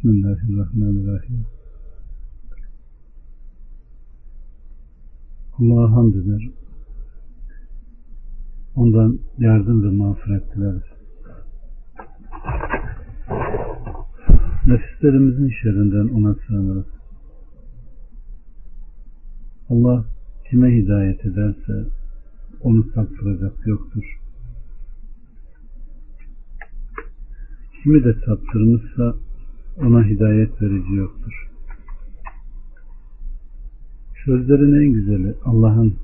Bismillahirrahmanirrahim. Allah'a hamd eder. Ondan yardım ve mağfiret dileriz. Nefislerimizin şerrinden ona sığınırız. Allah kime hidayet ederse onu saptıracak yoktur. Kimi de saptırmışsa ona hidayet verici yoktur. Sözlerin en güzeli Allah'ın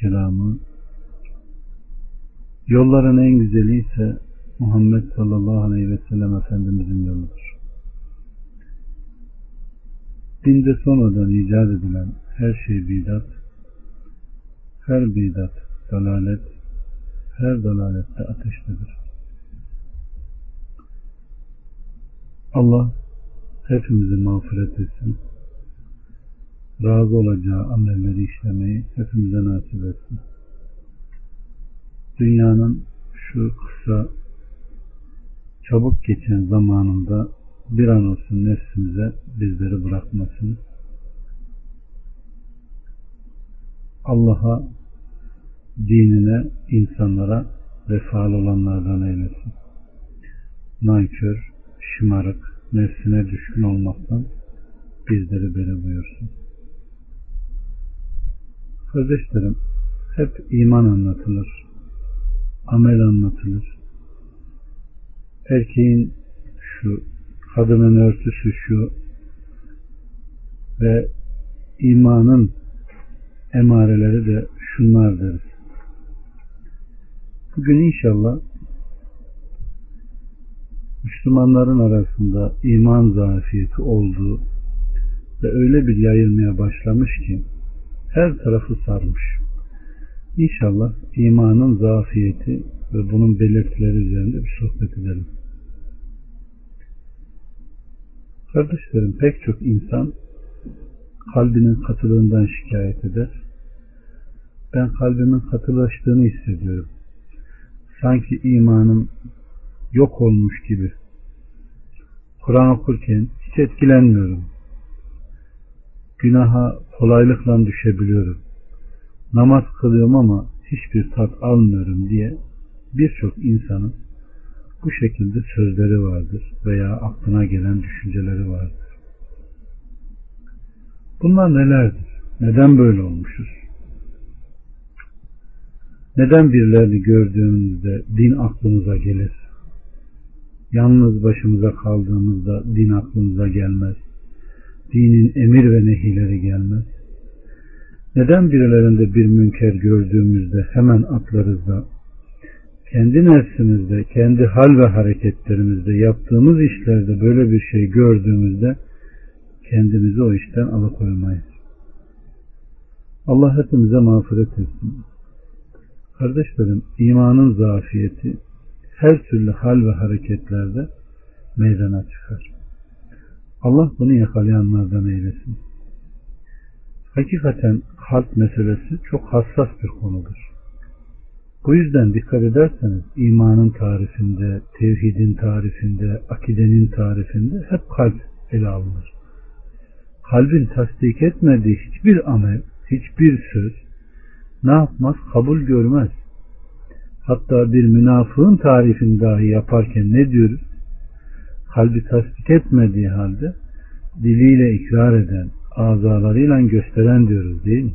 kelamı, yolların en güzeli ise Muhammed sallallahu aleyhi ve sellem Efendimizin yoludur. Dinde sonradan icat edilen her şey bidat, her bidat dalalet, her dalalette ateştedir. Allah hepimizi mağfiret etsin. Razı olacağı amelleri işlemeyi hepimize nasip etsin. Dünyanın şu kısa çabuk geçen zamanında bir an olsun nefsimize bizleri bırakmasın. Allah'a, dinine, insanlara vefalı olanlardan eylesin. Nankör, şımarık, nefsine düşkün olmaktan bizleri beri buyursun. Kardeşlerim, hep iman anlatılır, amel anlatılır. Erkeğin şu, kadının örtüsü şu ve imanın emareleri de şunlar deriz. Bugün inşallah Müslümanların arasında iman zafiyeti olduğu ve öyle bir yayılmaya başlamış ki her tarafı sarmış. İnşallah imanın zafiyeti ve bunun belirtileri üzerinde bir sohbet edelim. Kardeşlerim pek çok insan kalbinin katılığından şikayet eder. Ben kalbimin katılaştığını hissediyorum. Sanki imanım yok olmuş gibi. Kur'an okurken hiç etkilenmiyorum. Günaha kolaylıkla düşebiliyorum. Namaz kılıyorum ama hiçbir tat almıyorum diye birçok insanın bu şekilde sözleri vardır veya aklına gelen düşünceleri vardır. Bunlar nelerdir? Neden böyle olmuşuz? Neden birilerini gördüğümüzde din aklımıza gelir? Yalnız başımıza kaldığımızda din aklımıza gelmez. Dinin emir ve nehileri gelmez. Neden birilerinde bir münker gördüğümüzde hemen atlarız da kendi nefsimizde, kendi hal ve hareketlerimizde, yaptığımız işlerde böyle bir şey gördüğümüzde kendimizi o işten alıkoymayız. Allah hepimize mağfiret etsin. Kardeşlerim, imanın zafiyeti her türlü hal ve hareketlerde meydana çıkar. Allah bunu yakalayanlardan eylesin. Hakikaten kalp meselesi çok hassas bir konudur. Bu yüzden dikkat ederseniz imanın tarifinde, tevhidin tarifinde, akidenin tarifinde hep kalp ele alınır. Kalbin tasdik etmediği hiçbir amel, hiçbir söz ne yapmaz? Kabul görmez. Hatta bir münafığın tarifini dahi yaparken ne diyoruz? Kalbi tasdik etmediği halde diliyle ikrar eden, azalarıyla gösteren diyoruz değil mi?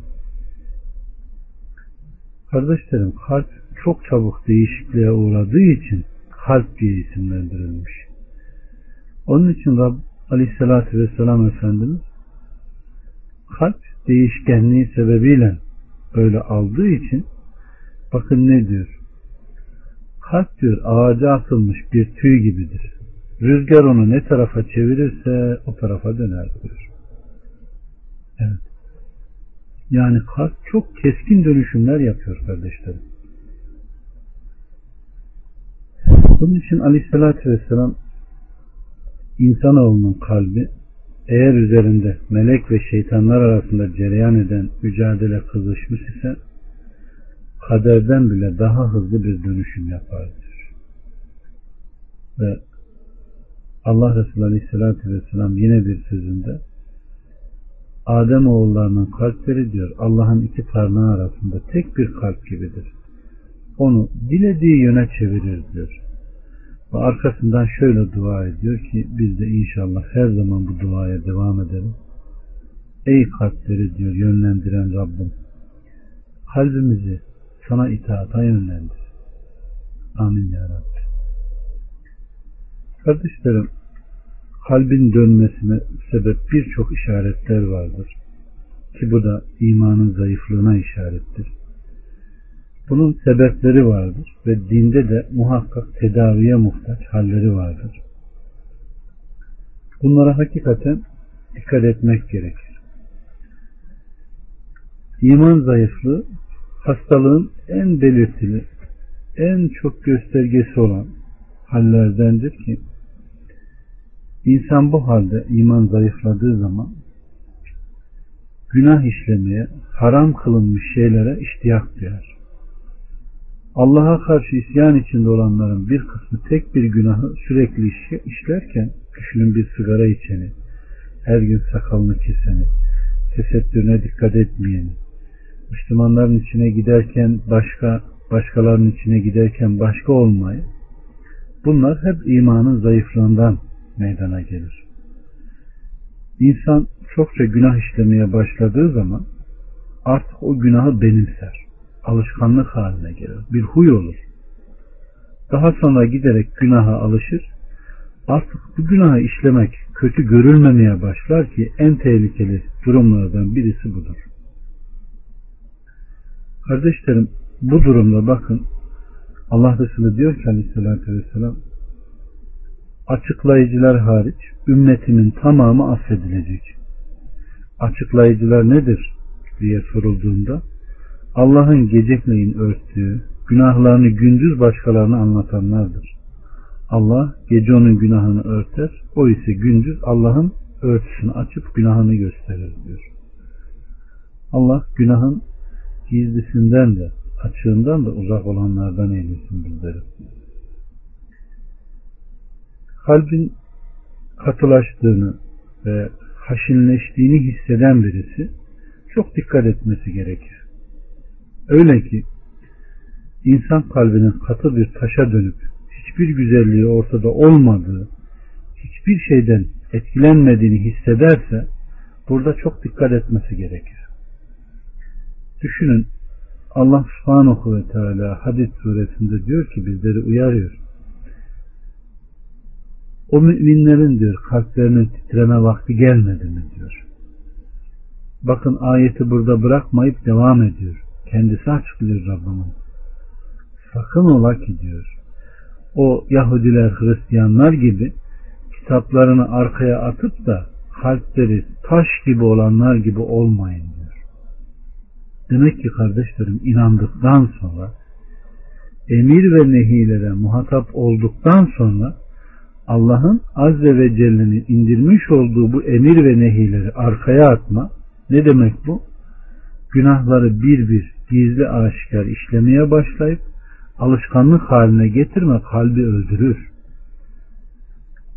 Kardeşlerim kalp çok çabuk değişikliğe uğradığı için kalp diye isimlendirilmiş. Onun için Rab Aleyhisselatü Vesselam Efendimiz kalp değişkenliği sebebiyle böyle aldığı için bakın ne diyor? Kalp diyor ağaca atılmış bir tüy gibidir. Rüzgar onu ne tarafa çevirirse o tarafa döner diyor. Evet. Yani kalp çok keskin dönüşümler yapıyor kardeşlerim. Bunun için aleyhissalatü vesselam insanoğlunun kalbi eğer üzerinde melek ve şeytanlar arasında cereyan eden mücadele kızışmış ise kaderden bile daha hızlı bir dönüşüm yapar diyor. Ve Allah Resulü Aleyhisselatü Vesselam yine bir sözünde Adem oğullarının kalpleri diyor Allah'ın iki parmağı arasında tek bir kalp gibidir. Onu dilediği yöne çevirir diyor. Ve arkasından şöyle dua ediyor ki biz de inşallah her zaman bu duaya devam edelim. Ey kalpleri diyor yönlendiren Rabbim kalbimizi sana itaata yönlendir. Amin ya Rabbi. Kardeşlerim kalbin dönmesine sebep birçok işaretler vardır. Ki bu da imanın zayıflığına işarettir. Bunun sebepleri vardır ve dinde de muhakkak tedaviye muhtaç halleri vardır. Bunlara hakikaten dikkat etmek gerekir. İman zayıflığı hastalığın en belirtili, en çok göstergesi olan hallerdendir ki insan bu halde iman zayıfladığı zaman günah işlemeye, haram kılınmış şeylere iştiyak duyar. Allah'a karşı isyan içinde olanların bir kısmı tek bir günahı sürekli işlerken düşünün bir sigara içeni, her gün sakalını keseni, tesettürüne dikkat etmeyeni, Müslümanların içine giderken başka, başkalarının içine giderken başka olmayı, bunlar hep imanın zayıflığından meydana gelir. İnsan çokça günah işlemeye başladığı zaman artık o günahı benimser. Alışkanlık haline gelir. Bir huy olur. Daha sonra giderek günaha alışır. Artık bu günahı işlemek kötü görülmemeye başlar ki en tehlikeli durumlardan birisi budur. Kardeşlerim bu durumda bakın Allah Resulü diyor ki aleyhissalatü vesselam açıklayıcılar hariç ümmetimin tamamı affedilecek. Açıklayıcılar nedir diye sorulduğunda Allah'ın gecekleyin örttüğü günahlarını gündüz başkalarına anlatanlardır. Allah gece onun günahını örter, o ise gündüz Allah'ın örtüsünü açıp günahını gösterir diyor. Allah günahın gizlisinden de açığından da uzak olanlardan eylesin bizleri. Kalbin katılaştığını ve haşinleştiğini hisseden birisi çok dikkat etmesi gerekir. Öyle ki insan kalbinin katı bir taşa dönüp hiçbir güzelliği ortada olmadığı, hiçbir şeyden etkilenmediğini hissederse burada çok dikkat etmesi gerekir. Düşünün Allah subhanahu ve teala hadis suresinde diyor ki bizleri uyarıyor. O müminlerin diyor kalplerinin titreme vakti gelmedi mi diyor. Bakın ayeti burada bırakmayıp devam ediyor. Kendisi açıklıyor Rabbimin. Sakın ola ki diyor. O Yahudiler, Hristiyanlar gibi kitaplarını arkaya atıp da kalpleri taş gibi olanlar gibi olmayın. Demek ki kardeşlerim inandıktan sonra emir ve nehilere muhatap olduktan sonra Allah'ın Azze ve Celle'nin indirmiş olduğu bu emir ve nehileri arkaya atma ne demek bu? Günahları bir bir gizli aşikar işlemeye başlayıp alışkanlık haline getirme kalbi öldürür.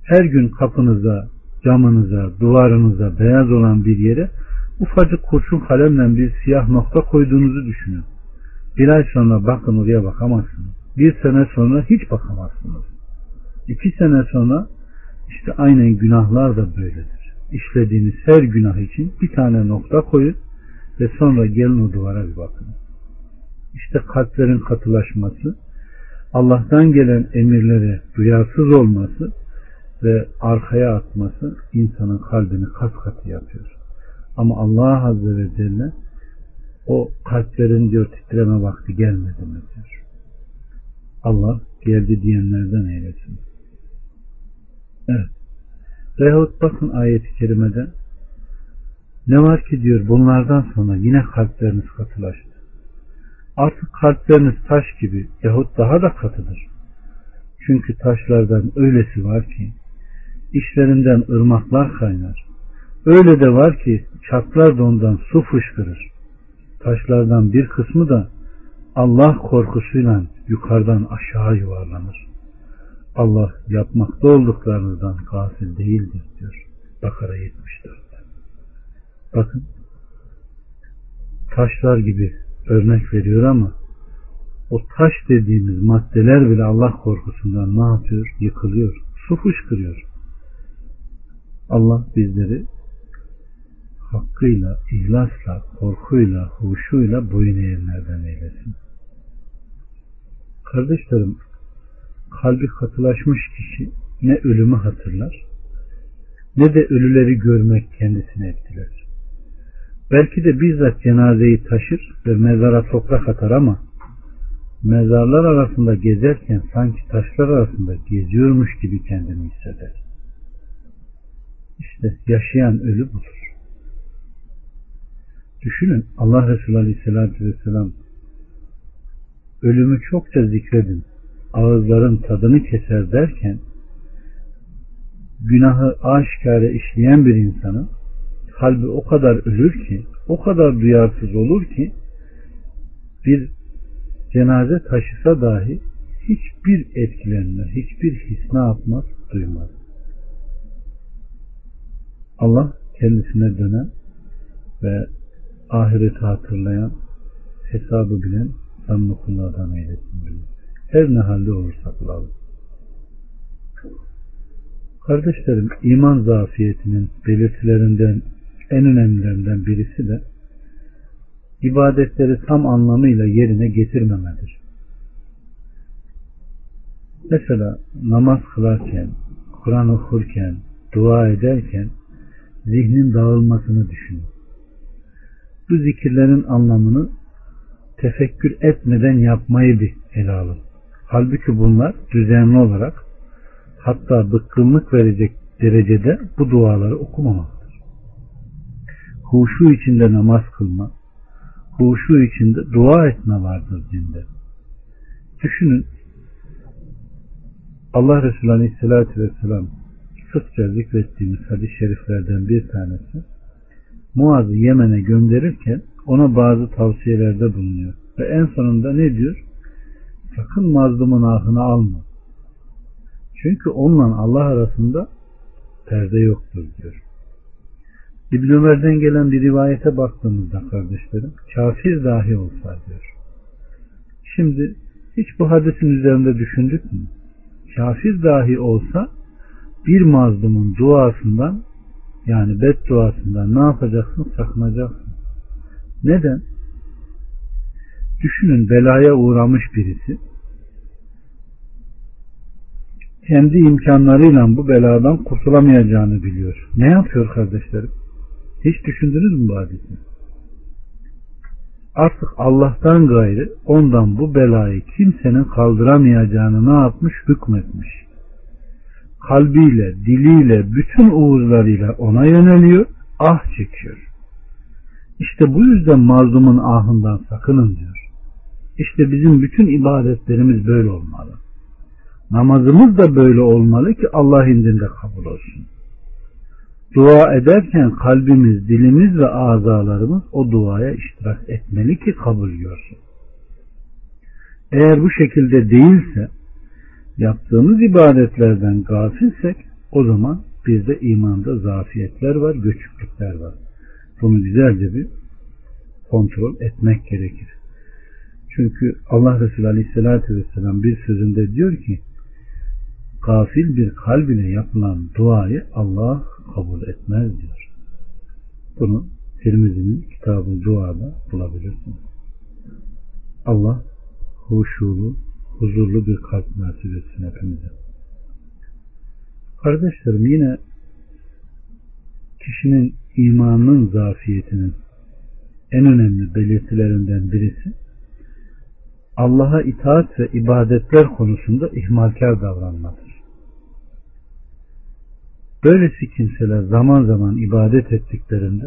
Her gün kapınıza, camınıza, duvarınıza beyaz olan bir yere ufacık kurşun kalemle bir siyah nokta koyduğunuzu düşünün. Bir ay sonra bakın oraya bakamazsınız. Bir sene sonra hiç bakamazsınız. İki sene sonra işte aynen günahlar da böyledir. İşlediğiniz her günah için bir tane nokta koyun ve sonra gelin o duvara bir bakın. İşte kalplerin katılaşması, Allah'tan gelen emirlere duyarsız olması ve arkaya atması insanın kalbini kat katı yapıyor. Ama Allah Azze ve Celle o kalplerin diyor titreme vakti gelmedi mi diyor. Allah geldi diyenlerden eylesin. Evet. Veyahut bakın ayeti kerimede ne var ki diyor bunlardan sonra yine kalpleriniz katılaştı. Artık kalpleriniz taş gibi yahut daha da katıdır. Çünkü taşlardan öylesi var ki işlerinden ırmaklar kaynar. Öyle de var ki çatlar da ondan su fışkırır. Taşlardan bir kısmı da Allah korkusuyla yukarıdan aşağı yuvarlanır. Allah yapmakta olduklarınızdan gafil değildir diyor. Bakara 74'te. Bakın taşlar gibi örnek veriyor ama o taş dediğimiz maddeler bile Allah korkusundan ne yapıyor? Yıkılıyor. Su fışkırıyor. Allah bizleri hakkıyla, ihlasla, korkuyla, huşuyla boyun eğenlerden eylesin. Kardeşlerim, kalbi katılaşmış kişi ne ölümü hatırlar, ne de ölüleri görmek kendisini etkiler. Belki de bizzat cenazeyi taşır ve mezara toprak atar ama mezarlar arasında gezerken sanki taşlar arasında geziyormuş gibi kendini hisseder. İşte yaşayan ölü budur. Düşünün Allah Resulü Aleyhisselatü Vesselam ölümü çokça zikredin ağızların tadını keser derken günahı aşikare işleyen bir insanın kalbi o kadar ölür ki o kadar duyarsız olur ki bir cenaze taşısa dahi hiçbir etkilenme, hiçbir his ne yapmaz, duymaz. Allah kendisine dönen ve ahireti hatırlayan, hesabı bilen samimi kullardan eylesin bilir. Her ne halde olursak olalım. Kardeşlerim, iman zafiyetinin belirtilerinden en önemlilerinden birisi de ibadetleri tam anlamıyla yerine getirmemedir. Mesela namaz kılarken, Kur'an okurken, dua ederken zihnin dağılmasını düşünün. Bu zikirlerin anlamını tefekkür etmeden yapmayı bir ele alın. Halbuki bunlar düzenli olarak hatta bıkkınlık verecek derecede bu duaları okumamaktır. Huşu içinde namaz kılma, huşu içinde dua etme vardır dinde. Düşünün Allah Resulü Aleyhisselatü Vesselam sıkça zikrettiğimiz hadis-i şeriflerden bir tanesi Muaz'ı Yemen'e gönderirken ona bazı tavsiyelerde bulunuyor. Ve en sonunda ne diyor? Sakın mazlumun ahını alma. Çünkü onunla Allah arasında perde yoktur diyor. İbn Ömer'den gelen bir rivayete baktığımızda kardeşlerim kafir dahi olsa diyor. Şimdi hiç bu hadisin üzerinde düşündük mü? Kafir dahi olsa bir mazlumun duasından yani bedduasından ne yapacaksın? Sakınacaksın. Neden? Düşünün belaya uğramış birisi kendi imkanlarıyla bu beladan kurtulamayacağını biliyor. Ne yapıyor kardeşlerim? Hiç düşündünüz mü bu hadisi? Artık Allah'tan gayrı ondan bu belayı kimsenin kaldıramayacağını ne yapmış? Hükmetmiş. Kalbiyle, diliyle, bütün uğuzlarıyla ona yöneliyor, ah çekiyor. İşte bu yüzden mazlumun ahından sakının diyor. İşte bizim bütün ibadetlerimiz böyle olmalı. Namazımız da böyle olmalı ki Allah indinde kabul olsun. Dua ederken kalbimiz, dilimiz ve azalarımız o duaya iştirak etmeli ki kabul görsün. Eğer bu şekilde değilse, yaptığımız ibadetlerden gafilsek, o zaman bizde imanda zafiyetler var, göçüklükler var. Bunu güzelce bir kontrol etmek gerekir. Çünkü Allah Resulü Aleyhisselatü Vesselam bir sözünde diyor ki gafil bir kalb ile yapılan duayı Allah kabul etmez diyor. Bunu Tirmizi'nin kitabı duada bulabilirsiniz. Allah huşulu, huzurlu bir kalp nasip etsin hepimize. Kardeşlerim yine kişinin imanının zafiyetinin en önemli belirtilerinden birisi Allah'a itaat ve ibadetler konusunda ihmalkar davranmadır. Böylesi kimseler zaman zaman ibadet ettiklerinde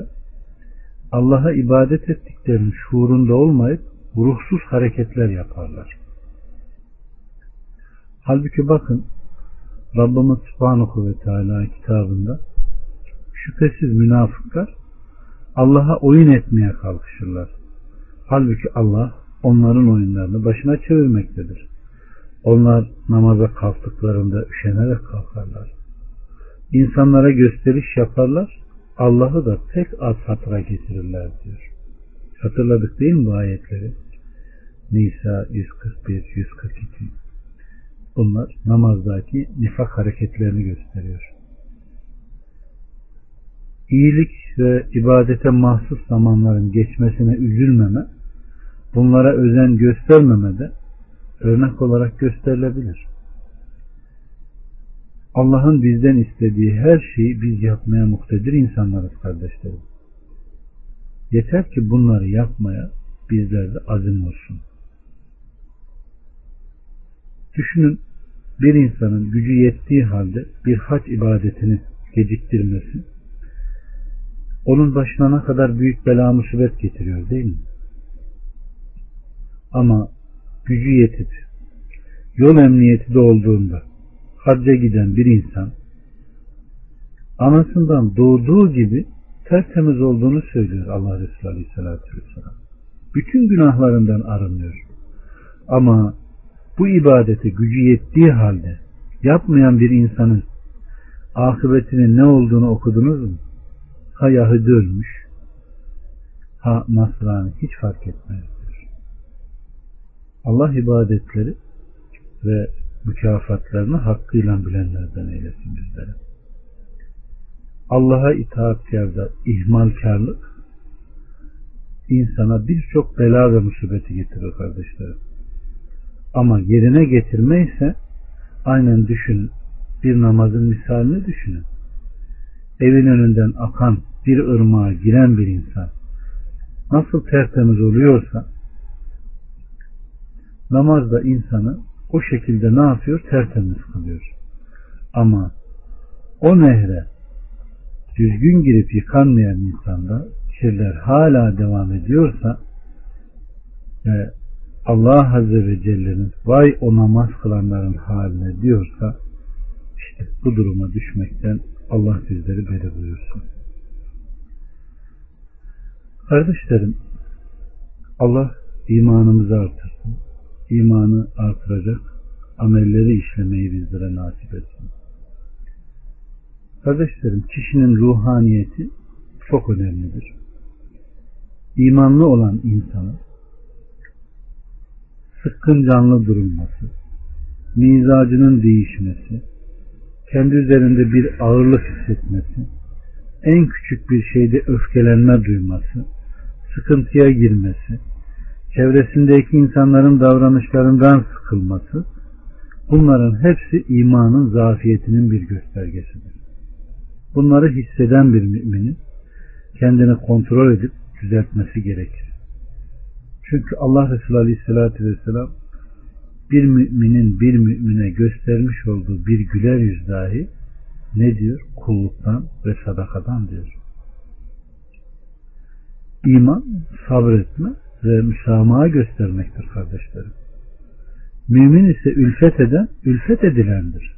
Allah'a ibadet ettiklerinin şuurunda olmayıp ruhsuz hareketler yaparlar. Halbuki bakın Rabbimiz Subhanahu ve Teala kitabında şüphesiz münafıklar Allah'a oyun etmeye kalkışırlar. Halbuki Allah onların oyunlarını başına çevirmektedir. Onlar namaza kalktıklarında üşenerek kalkarlar. İnsanlara gösteriş yaparlar. Allah'ı da pek az hatıra getirirler diyor. Hatırladık değil mi bu ayetleri? Nisa 141, 142. Bunlar namazdaki nifak hareketlerini gösteriyor. İyilik ve ibadete mahsus zamanların geçmesine üzülmeme, bunlara özen göstermeme de örnek olarak gösterilebilir. Allah'ın bizden istediği her şeyi biz yapmaya muktedir insanlarız kardeşlerim. Yeter ki bunları yapmaya bizlerde azim olsun. Düşünün bir insanın gücü yettiği halde bir hac ibadetini geciktirmesi onun başına ne kadar büyük bela musibet getiriyor değil mi? Ama gücü yetip yol emniyeti de olduğunda hacca giden bir insan anasından doğduğu gibi tertemiz olduğunu söylüyor Allah Resulü Aleyhisselatü Vesselam. Bütün günahlarından arınıyor. Ama bu ibadete gücü yettiği halde yapmayan bir insanın akıbetinin ne olduğunu okudunuz mu? Ha Yahudi ölmüş, ha Nasrani hiç fark etmez. Allah ibadetleri ve mükafatlarını hakkıyla bilenlerden eylesin bizlere. Allah'a itaatkarda ihmalkarlık insana birçok bela ve musibeti getirir kardeşlerim. Ama yerine getirme ise aynen düşünün. Bir namazın misalini düşünün. Evin önünden akan bir ırmağa giren bir insan nasıl tertemiz oluyorsa namazda insanı o şekilde ne yapıyor? Tertemiz kılıyor. Ama o nehre düzgün girip yıkanmayan insanda kirler hala devam ediyorsa ve Allah Azze ve Celle'nin vay o namaz kılanların haline diyorsa işte bu duruma düşmekten Allah bizleri beri buyursun. Kardeşlerim Allah imanımızı artırsın. İmanı artıracak amelleri işlemeyi bizlere nasip etsin. Kardeşlerim kişinin ruhaniyeti çok önemlidir. İmanlı olan insanın sıkkın canlı durulması, mizacının değişmesi, kendi üzerinde bir ağırlık hissetmesi, en küçük bir şeyde öfkelenme duyması, sıkıntıya girmesi, çevresindeki insanların davranışlarından sıkılması, bunların hepsi imanın zafiyetinin bir göstergesidir. Bunları hisseden bir müminin kendini kontrol edip düzeltmesi gerekir. Çünkü Allah Resulü Aleyhisselatü Vesselam bir müminin bir mümine göstermiş olduğu bir güler yüz dahi ne diyor? Kulluktan ve sadakadan diyor. İman sabretme ve müsamaha göstermektir kardeşlerim. Mümin ise ülfet eden, ülfet edilendir.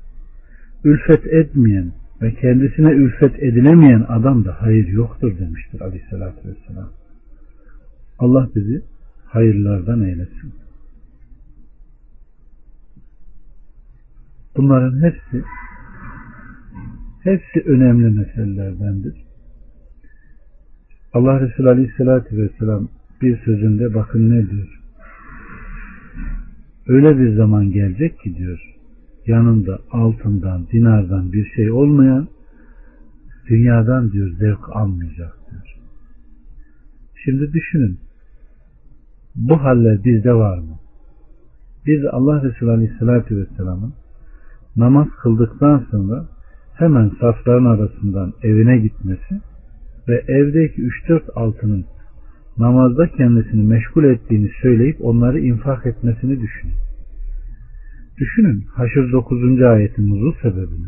Ülfet etmeyen ve kendisine ülfet edilemeyen adam da hayır yoktur demiştir aleyhissalatü vesselam. Allah bizi hayırlardan eylesin. Bunların hepsi hepsi önemli meselelerdendir. Allah Resulü Aleyhisselatü Vesselam bir sözünde bakın ne diyor. Öyle bir zaman gelecek ki diyor yanında altından, dinardan bir şey olmayan dünyadan diyor zevk almayacak diyor. Şimdi düşünün bu haller bizde var mı? Biz Allah Resulü Aleyhisselatü Vesselam'ın namaz kıldıktan sonra hemen safların arasından evine gitmesi ve evdeki 3-4 altının namazda kendisini meşgul ettiğini söyleyip onları infak etmesini düşünün. Düşünün Haşr 9. ayetin nuzul sebebini.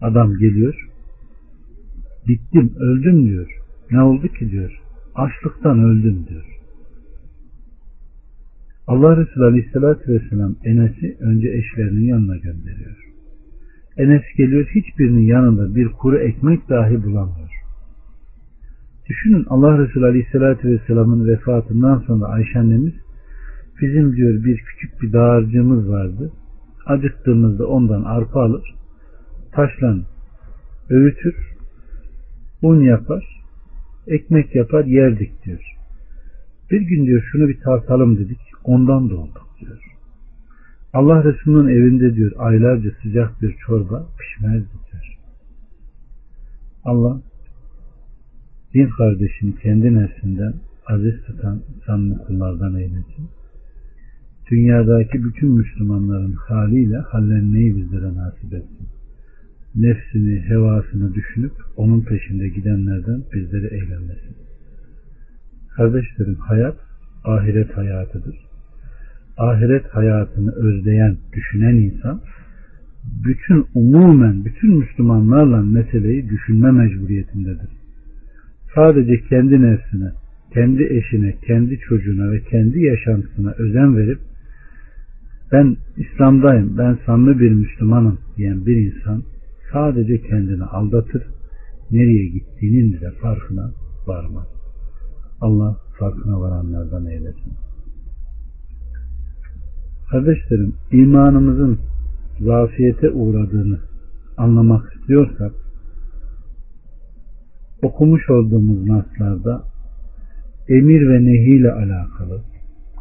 Adam geliyor, bittim, öldüm diyor. Ne oldu ki diyor. Açlıktan öldüm diyor. Allah Resulü Aleyhisselatü Vesselam Enes'i önce eşlerinin yanına gönderiyor. Enes geliyor hiçbirinin yanında bir kuru ekmek dahi bulamıyor. Düşünün Allah Resulü Aleyhisselatü Vesselam'ın vefatından sonra Ayşe annemiz Bizim diyor bir küçük bir dağarcığımız vardı. Acıktığımızda ondan arpa alır. Taşlan öğütür. Un yapar. Ekmek yapar yerdik diyor. Bir gün diyor şunu bir tartalım dedik. Ondan da olduk diyor. Allah Resulü'nün evinde diyor aylarca sıcak bir çorba pişmezdi diyor. Allah din kardeşini kendi nefsinden aziz tutan sanlı kullardan eylesin. Dünyadaki bütün Müslümanların haliyle hallenmeyi bizlere nasip etsin. Nefsini, hevasını düşünüp onun peşinde gidenlerden bizleri eylemesin. Kardeşlerim hayat ahiret hayatıdır. Ahiret hayatını özleyen, düşünen insan bütün umumen bütün Müslümanlarla meseleyi düşünme mecburiyetindedir. Sadece kendi nefsine, kendi eşine, kendi çocuğuna ve kendi yaşantısına özen verip ben İslam'dayım, ben sanlı bir Müslümanım diyen bir insan sadece kendini aldatır, nereye gittiğinin bile farkına varmaz. Allah farkına varanlardan eylesin. Kardeşlerim, imanımızın zafiyete uğradığını anlamak istiyorsak, okumuş olduğumuz naslarda emir ve nehi ile alakalı,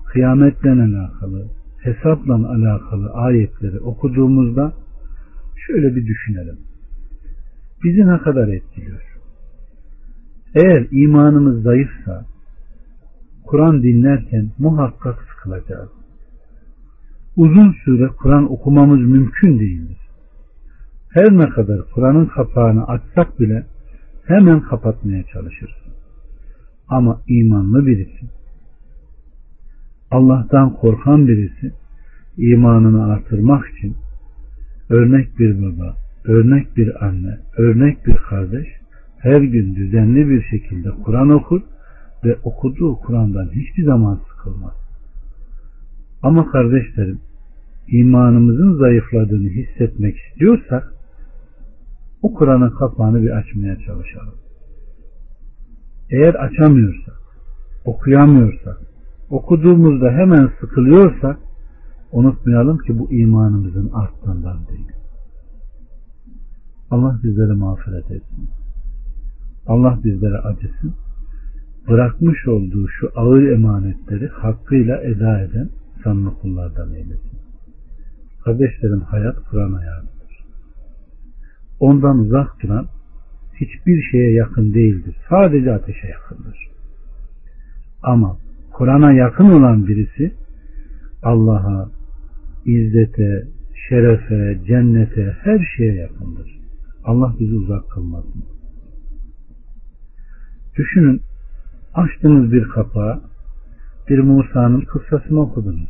kıyametle alakalı, hesapla alakalı ayetleri okuduğumuzda şöyle bir düşünelim. Bizi ne kadar etkiliyor? Eğer imanımız zayıfsa Kur'an dinlerken muhakkak sıkılacağız. Uzun süre Kur'an okumamız mümkün değildir. Her ne kadar Kur'an'ın kapağını açsak bile hemen kapatmaya çalışırız. Ama imanlı birisi, Allah'tan korkan birisi imanını artırmak için örnek bir baba, örnek bir anne, örnek bir kardeş her gün düzenli bir şekilde Kur'an okur ve okuduğu Kur'an'dan hiçbir zaman sıkılmaz. Ama kardeşlerim imanımızın zayıfladığını hissetmek istiyorsak o Kur'an'ın kapağını bir açmaya çalışalım. Eğer açamıyorsak, okuyamıyorsak, okuduğumuzda hemen sıkılıyorsak unutmayalım ki bu imanımızın arttığından değil. Allah bizlere mağfiret etsin. Allah bizlere acısın. Bırakmış olduğu şu ağır emanetleri hakkıyla eda eden sanlı kullardan eylesin. Kardeşlerim hayat Kur'an hayatıdır. Ondan uzak duran hiçbir şeye yakın değildir. Sadece ateşe yakındır. Ama Kur'an'a yakın olan birisi Allah'a, izzete, şerefe, cennete, her şeye yakındır. Allah bizi uzak kılmasın. Düşünün, açtınız bir kapağı, bir Musa'nın kıssasını okudunuz.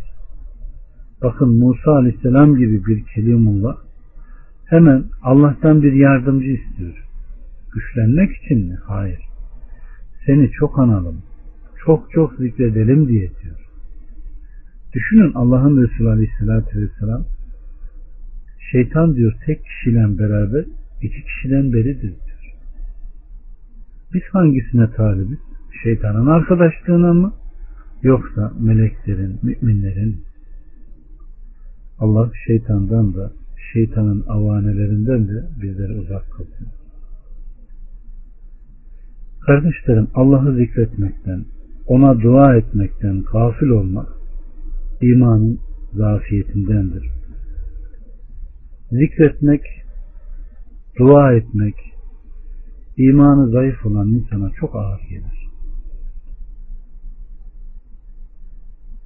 Bakın Musa aleyhisselam gibi bir kelimullah hemen Allah'tan bir yardımcı istiyor. Güçlenmek için mi? Hayır. Seni çok analım, çok çok zikredelim diye diyor. Düşünün Allah'ın Resulü Aleyhisselatü Vesselam şeytan diyor tek kişiyle beraber iki kişiden beridir diyor. Biz hangisine talibiz? Şeytanın arkadaşlığına mı? Yoksa meleklerin, müminlerin Allah şeytandan da şeytanın avanelerinden de bizleri uzak kılsın. Kardeşlerim Allah'ı zikretmekten, ona dua etmekten gafil olmak imanın zafiyetindendir. Zikretmek, dua etmek, imanı zayıf olan insana çok ağır gelir.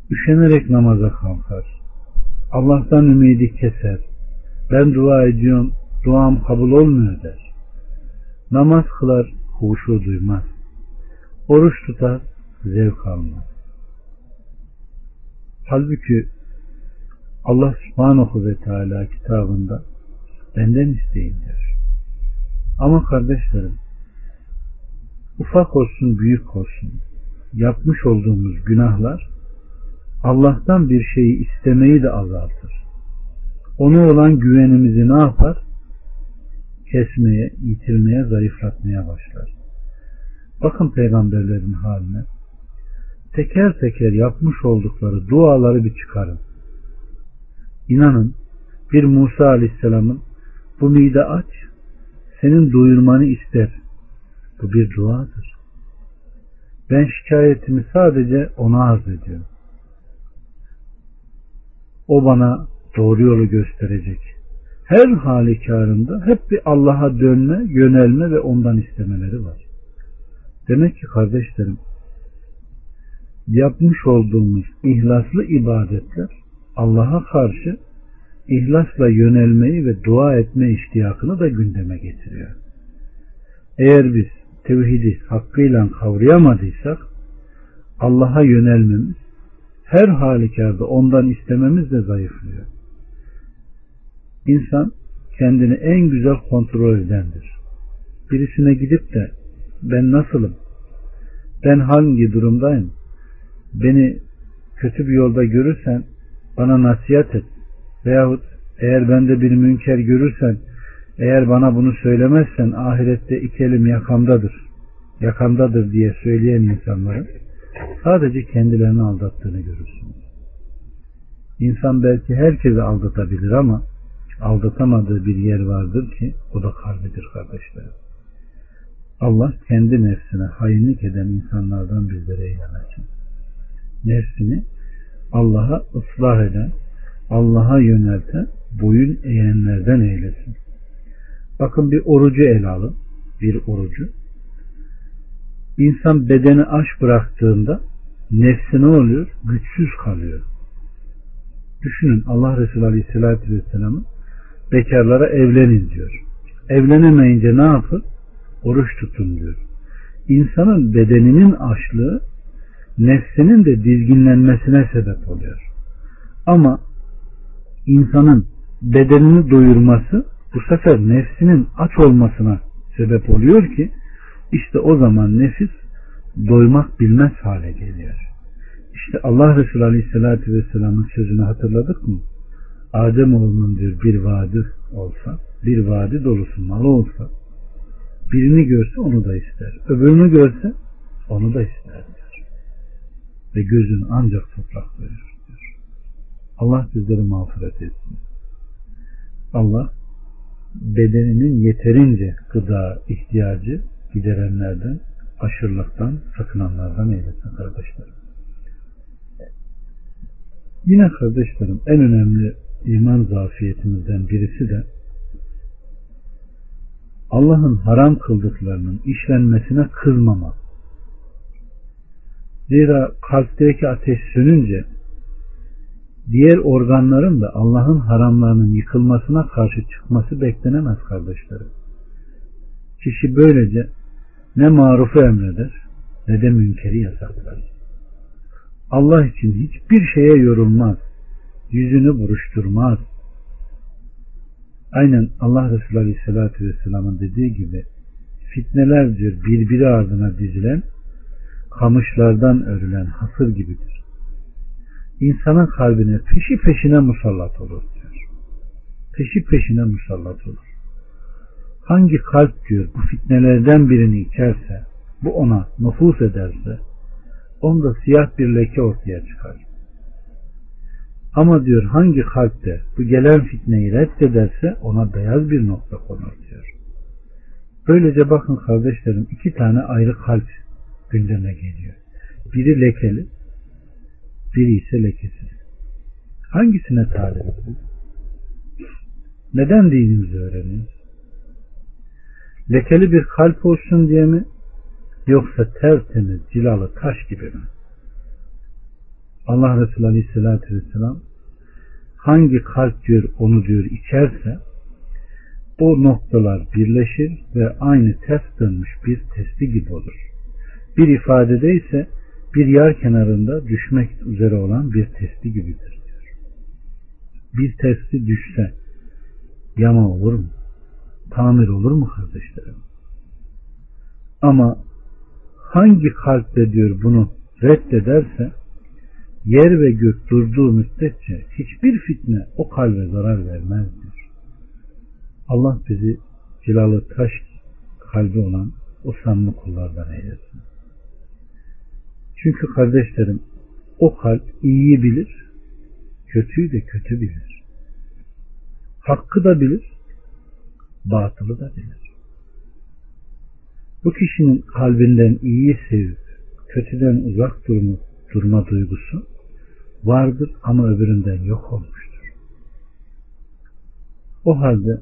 Üşenerek namaza kalkar. Allah'tan ümidi keser. Ben dua ediyorum, duam kabul olmuyor der. Namaz kılar, huşu duymaz. Oruç tutar, zevk almaz. Halbuki Allah subhanahu ve teala kitabında benden isteyin diyor. Ama kardeşlerim ufak olsun büyük olsun yapmış olduğumuz günahlar Allah'tan bir şeyi istemeyi de azaltır. Ona olan güvenimizi ne yapar? Kesmeye, yitirmeye, zayıflatmaya başlar. Bakın peygamberlerin haline teker teker yapmış oldukları duaları bir çıkarın. İnanın bir Musa Aleyhisselam'ın bu mide aç, senin doyurmanı ister. Bu bir duadır. Ben şikayetimi sadece ona arz ediyorum. O bana doğru yolu gösterecek. Her halükarında hep bir Allah'a dönme, yönelme ve ondan istemeleri var. Demek ki kardeşlerim yapmış olduğumuz ihlaslı ibadetler Allah'a karşı ihlasla yönelmeyi ve dua etme iştiyakını da gündeme getiriyor. Eğer biz tevhidi hakkıyla kavrayamadıysak Allah'a yönelmemiz her halükarda ondan istememiz de zayıflıyor. İnsan kendini en güzel kontrol edendir. Birisine gidip de ben nasılım? Ben hangi durumdayım? Beni kötü bir yolda görürsen bana nasihat et. Veyahut eğer bende bir münker görürsen eğer bana bunu söylemezsen ahirette iki elim yakamdadır. Yakamdadır diye söyleyen insanların sadece kendilerini aldattığını görürsünüz. İnsan belki herkesi aldatabilir ama aldatamadığı bir yer vardır ki o da kalbidir kardeşlerim. Allah kendi nefsine hainlik eden insanlardan bizlere eylemesin. Nefsini Allah'a ıslah eden, Allah'a yönelten, boyun eğenlerden eylesin. Bakın bir orucu ele alın. Bir orucu. İnsan bedeni aç bıraktığında nefsi ne oluyor? Güçsüz kalıyor. Düşünün Allah Resulü Aleyhisselatü Vesselam'ın bekarlara evlenin diyor. Evlenemeyince ne yapın? Oruç tutun diyor. İnsanın bedeninin açlığı nefsinin de dizginlenmesine sebep oluyor. Ama insanın bedenini doyurması bu sefer nefsinin aç olmasına sebep oluyor ki işte o zaman nefis doymak bilmez hale geliyor. İşte Allah Resulü Aleyhisselatü Vesselam'ın sözünü hatırladık mı? Adem oğlunun bir vadi olsa, bir vadi dolusu malı olsa, birini görse onu da ister. Öbürünü görse onu da ister diyor. Ve gözün ancak toprak doyurur diyor. Allah bizleri mağfiret etsin. Allah bedeninin yeterince gıda ihtiyacı giderenlerden, aşırılıktan, sakınanlardan eylesin kardeşlerim. Yine kardeşlerim en önemli iman zafiyetimizden birisi de Allah'ın haram kıldıklarının işlenmesine kızmama. Zira kalpteki ateş sönünce diğer organların da Allah'ın haramlarının yıkılmasına karşı çıkması beklenemez kardeşlerim. Kişi böylece ne marufu emreder ne de münkeri yasaklar. Allah için hiçbir şeye yorulmaz. Yüzünü buruşturmaz. Aynen Allah Resulü Aleyhisselatü Vesselam'ın dediği gibi fitneler diyor birbiri ardına dizilen kamışlardan örülen hasır gibidir. İnsanın kalbine peşi peşine musallat olur diyor. Peşi peşine musallat olur. Hangi kalp diyor bu fitnelerden birini içerse, bu ona nüfus ederse, onda siyah bir leke ortaya çıkar. Ama diyor hangi kalpte bu gelen fitneyi reddederse ona beyaz bir nokta konur diyor. Böylece bakın kardeşlerim iki tane ayrı kalp gündeme geliyor. Biri lekeli, biri ise lekesiz. Hangisine talibiz? Neden dinimizi öğreniyoruz? Lekeli bir kalp olsun diye mi yoksa tertemiz cilalı taş gibi mi? Allah Resulü Aleyhisselatü Vesselam hangi kalp diyor onu diyor içerse o noktalar birleşir ve aynı ters dönmüş bir testi gibi olur. Bir ifadede ise bir yer kenarında düşmek üzere olan bir testi gibidir diyor. Bir testi düşse yama olur mu? Tamir olur mu kardeşlerim? Ama hangi kalple diyor bunu reddederse yer ve gök durduğu müddetçe hiçbir fitne o kalbe zarar vermez diyor. Allah bizi cilalı taş kalbi olan o samimi kullardan eylesin. Çünkü kardeşlerim o kalp iyiyi bilir, kötüyü de kötü bilir. Hakkı da bilir, batılı da bilir. Bu kişinin kalbinden iyiyi sevip kötüden uzak durma, durma duygusu vardır ama öbüründen yok olmuştur. O halde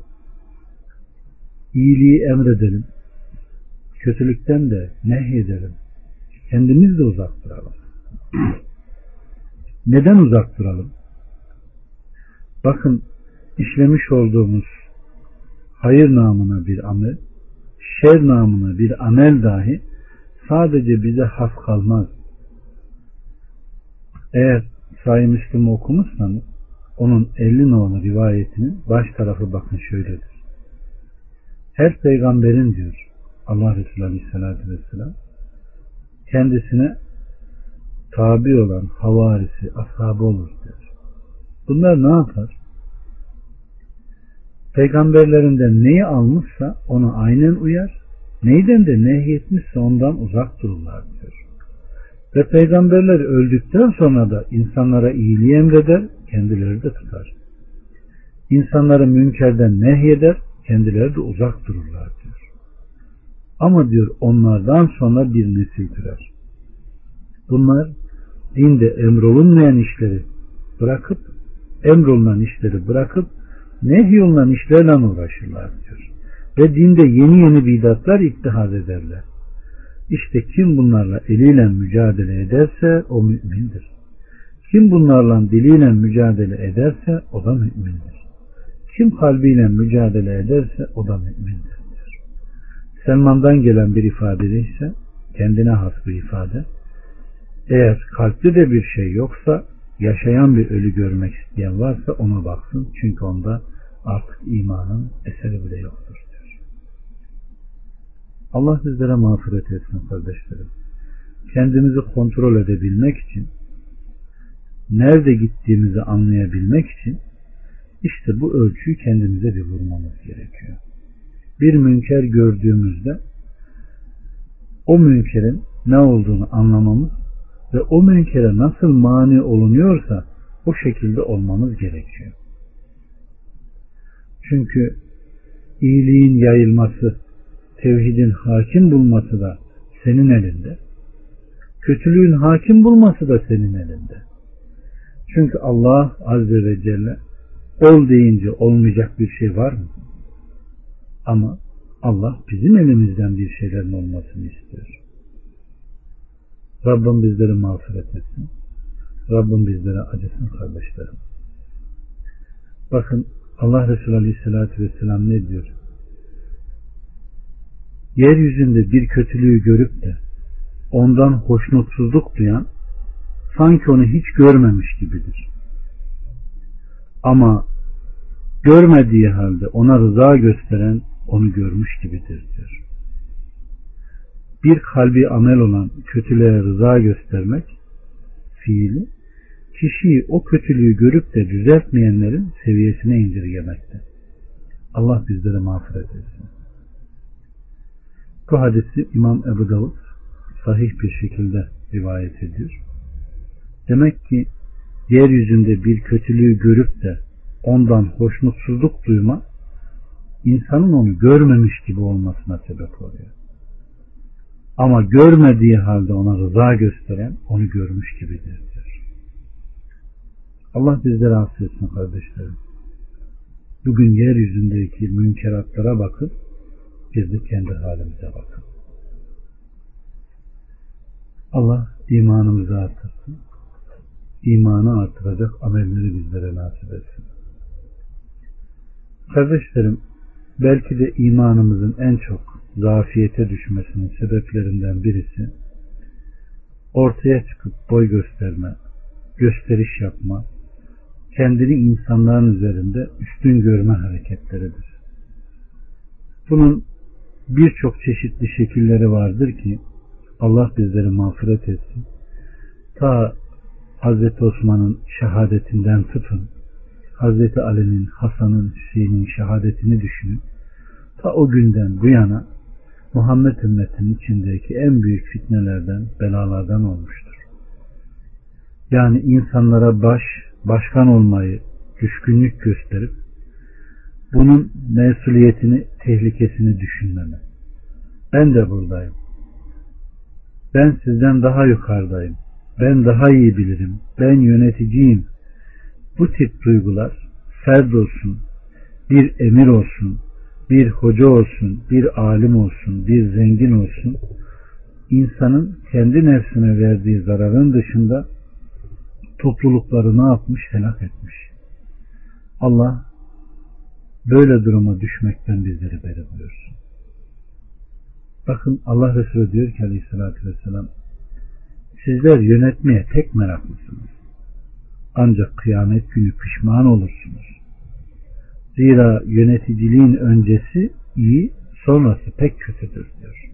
iyiliği emredelim, kötülükten de nehyedelim. Kendimiz de uzak duralım. Neden uzak duralım? Bakın işlemiş olduğumuz hayır namına bir amel, şer namına bir amel dahi sadece bize has kalmaz. Eğer Sahih Müslüm'ü okumuşsanız onun 50 nolu rivayetinin baş tarafı bakın şöyledir. Her peygamberin diyor Allah Resulü Aleyhisselatü Vesselam kendisine tabi olan havarisi, ashabı olur diyor. Bunlar ne yapar? Peygamberlerinden neyi almışsa ona aynen uyar, neyden de nehyetmişse ondan uzak dururlar diyor. Ve peygamberler öldükten sonra da insanlara iyiliği emreder, kendileri de tutar. İnsanları münkerden nehyeder, kendileri de uzak dururlar diyor. Ama diyor onlardan sonra bir nesil türer. Bunlar dinde emrolunmayan işleri bırakıp emrolunan işleri bırakıp nehyolunan işlerle uğraşırlar diyor. Ve dinde yeni yeni bidatlar ittihaz ederler. İşte kim bunlarla eliyle mücadele ederse o mümindir. Kim bunlarla diliyle mücadele ederse o da mümindir. Kim kalbiyle mücadele ederse o da mümindir. Diyor. Selman'dan gelen bir ifade ise kendine has bir ifade. Eğer kalpte de bir şey yoksa yaşayan bir ölü görmek isteyen varsa ona baksın. Çünkü onda artık imanın eseri bile yoktur diyor. Allah bizlere mağfiret etsin kardeşlerim. Kendimizi kontrol edebilmek için nerede gittiğimizi anlayabilmek için işte bu ölçüyü kendimize bir vurmamız gerekiyor. Bir münker gördüğümüzde o münkerin ne olduğunu anlamamız ve o münkere nasıl mani olunuyorsa o şekilde olmamız gerekiyor. Çünkü iyiliğin yayılması, tevhidin hakim bulması da senin elinde. Kötülüğün hakim bulması da senin elinde. Çünkü Allah Azze ve Celle ol deyince olmayacak bir şey var mı? Ama Allah bizim elimizden bir şeylerin olmasını istiyor. Rabbim bizleri mağfiret etsin. Rabbim bizlere acısın kardeşlerim. Bakın Allah Resulü Aleyhisselatü Vesselam ne diyor? Yeryüzünde bir kötülüğü görüp de ondan hoşnutsuzluk duyan sanki onu hiç görmemiş gibidir. Ama görmediği halde ona rıza gösteren onu görmüş gibidir diyor. Bir kalbi amel olan kötülüğe rıza göstermek fiili kişiyi o kötülüğü görüp de düzeltmeyenlerin seviyesine indirgemekte. Allah bizlere mağfiret etsin. Bu hadisi İmam Ebu Davud sahih bir şekilde rivayet ediyor. Demek ki yeryüzünde bir kötülüğü görüp de ondan hoşnutsuzluk duyma insanın onu görmemiş gibi olmasına sebep oluyor. Ama görmediği halde ona rıza gösteren onu görmüş gibidir diyor. Allah bizleri affetsin kardeşlerim. Bugün yeryüzündeki münkeratlara bakıp biz de kendi halimize bakın. Allah imanımızı artırsın. İmanı artıracak amelleri bizlere nasip etsin. Kardeşlerim, belki de imanımızın en çok zafiyete düşmesinin sebeplerinden birisi ortaya çıkıp boy gösterme, gösteriş yapma, kendini insanların üzerinde üstün görme hareketleridir. Bunun birçok çeşitli şekilleri vardır ki Allah bizleri mağfiret etsin. Ta Hazreti Osman'ın şehadetinden tutun, Hazreti Ali'nin, Hasan'ın, Hüseyin'in şehadetini düşünün. Ta o günden bu yana Muhammed ümmetinin içindeki en büyük fitnelerden, belalardan olmuştur. Yani insanlara baş, başkan olmayı düşkünlük gösterip bunun mesuliyetini, tehlikesini düşünmeme. Ben de buradayım. Ben sizden daha yukarıdayım. Ben daha iyi bilirim. Ben yöneticiyim. Bu tip duygular ferd olsun, bir emir olsun, bir hoca olsun, bir alim olsun, bir zengin olsun, insanın kendi nefsine verdiği zararın dışında toplulukları ne yapmış? Helak etmiş. Allah böyle duruma düşmekten bizleri beri buyursun. Bakın Allah Resulü diyor ki aleyhissalatü vesselam sizler yönetmeye tek meraklısınız. Ancak kıyamet günü pişman olursunuz. Zira yöneticiliğin öncesi iyi, sonrası pek kötüdür diyor.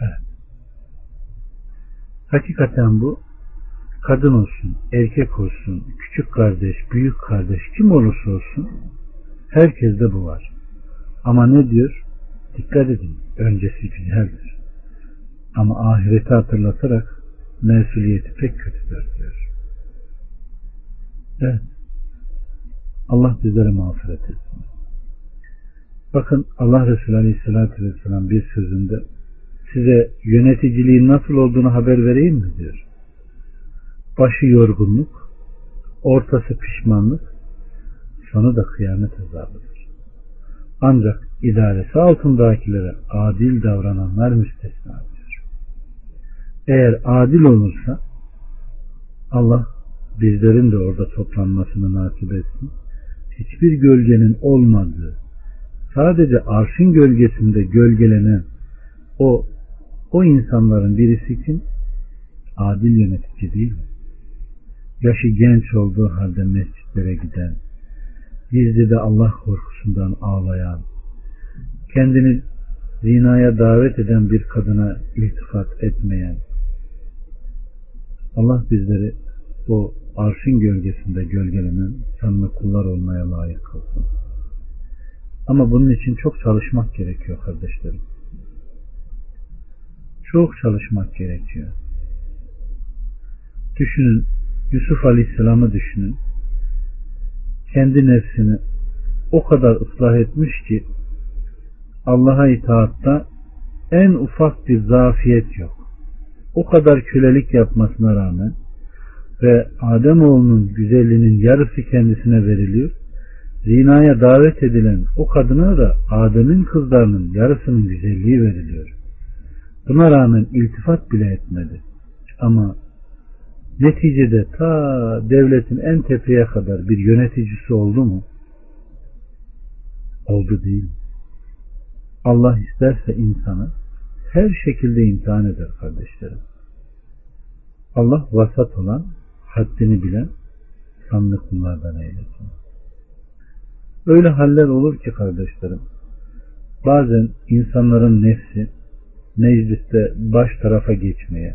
Evet. Hakikaten bu kadın olsun, erkek olsun, küçük kardeş, büyük kardeş kim olursa olsun herkeste bu var. Ama ne diyor? Dikkat edin. Öncesi güzeldir. Ama ahireti hatırlatarak mesuliyeti pek kötüdür diyor. Evet. Allah bizlere mağfiret etsin. Bakın Allah Resulü Aleyhisselatü Vesselam bir sözünde size yöneticiliğin nasıl olduğunu haber vereyim mi diyor. Başı yorgunluk, ortası pişmanlık, sonu da kıyamet azabıdır. Ancak idaresi altındakilere adil davrananlar müstesna diyor. Eğer adil olursa Allah bizlerin de orada toplanmasını nasip etsin hiçbir gölgenin olmadığı, sadece arşın gölgesinde gölgelenen o o insanların birisi kim? Adil yönetici değil mi? Yaşı genç olduğu halde mescitlere giden, gizli de Allah korkusundan ağlayan, kendini zinaya davet eden bir kadına iltifat etmeyen, Allah bizleri o arşın gölgesinde gölgelenen sanlı kullar olmaya layık kılsın. Ama bunun için çok çalışmak gerekiyor kardeşlerim. Çok çalışmak gerekiyor. Düşünün, Yusuf Aleyhisselam'ı düşünün. Kendi nefsini o kadar ıslah etmiş ki Allah'a itaatta en ufak bir zafiyet yok. O kadar kölelik yapmasına rağmen ve Ademoğlunun güzelliğinin yarısı kendisine veriliyor. Zinaya davet edilen o kadına da Adem'in kızlarının yarısının güzelliği veriliyor. Buna rağmen iltifat bile etmedi. Ama neticede ta devletin en tepeye kadar bir yöneticisi oldu mu? Oldu değil. Allah isterse insanı her şekilde imtihan eder kardeşlerim. Allah vasat olan haddini bilen sanlı kullardan eylesin. Öyle haller olur ki kardeşlerim, bazen insanların nefsi mecliste baş tarafa geçmeye,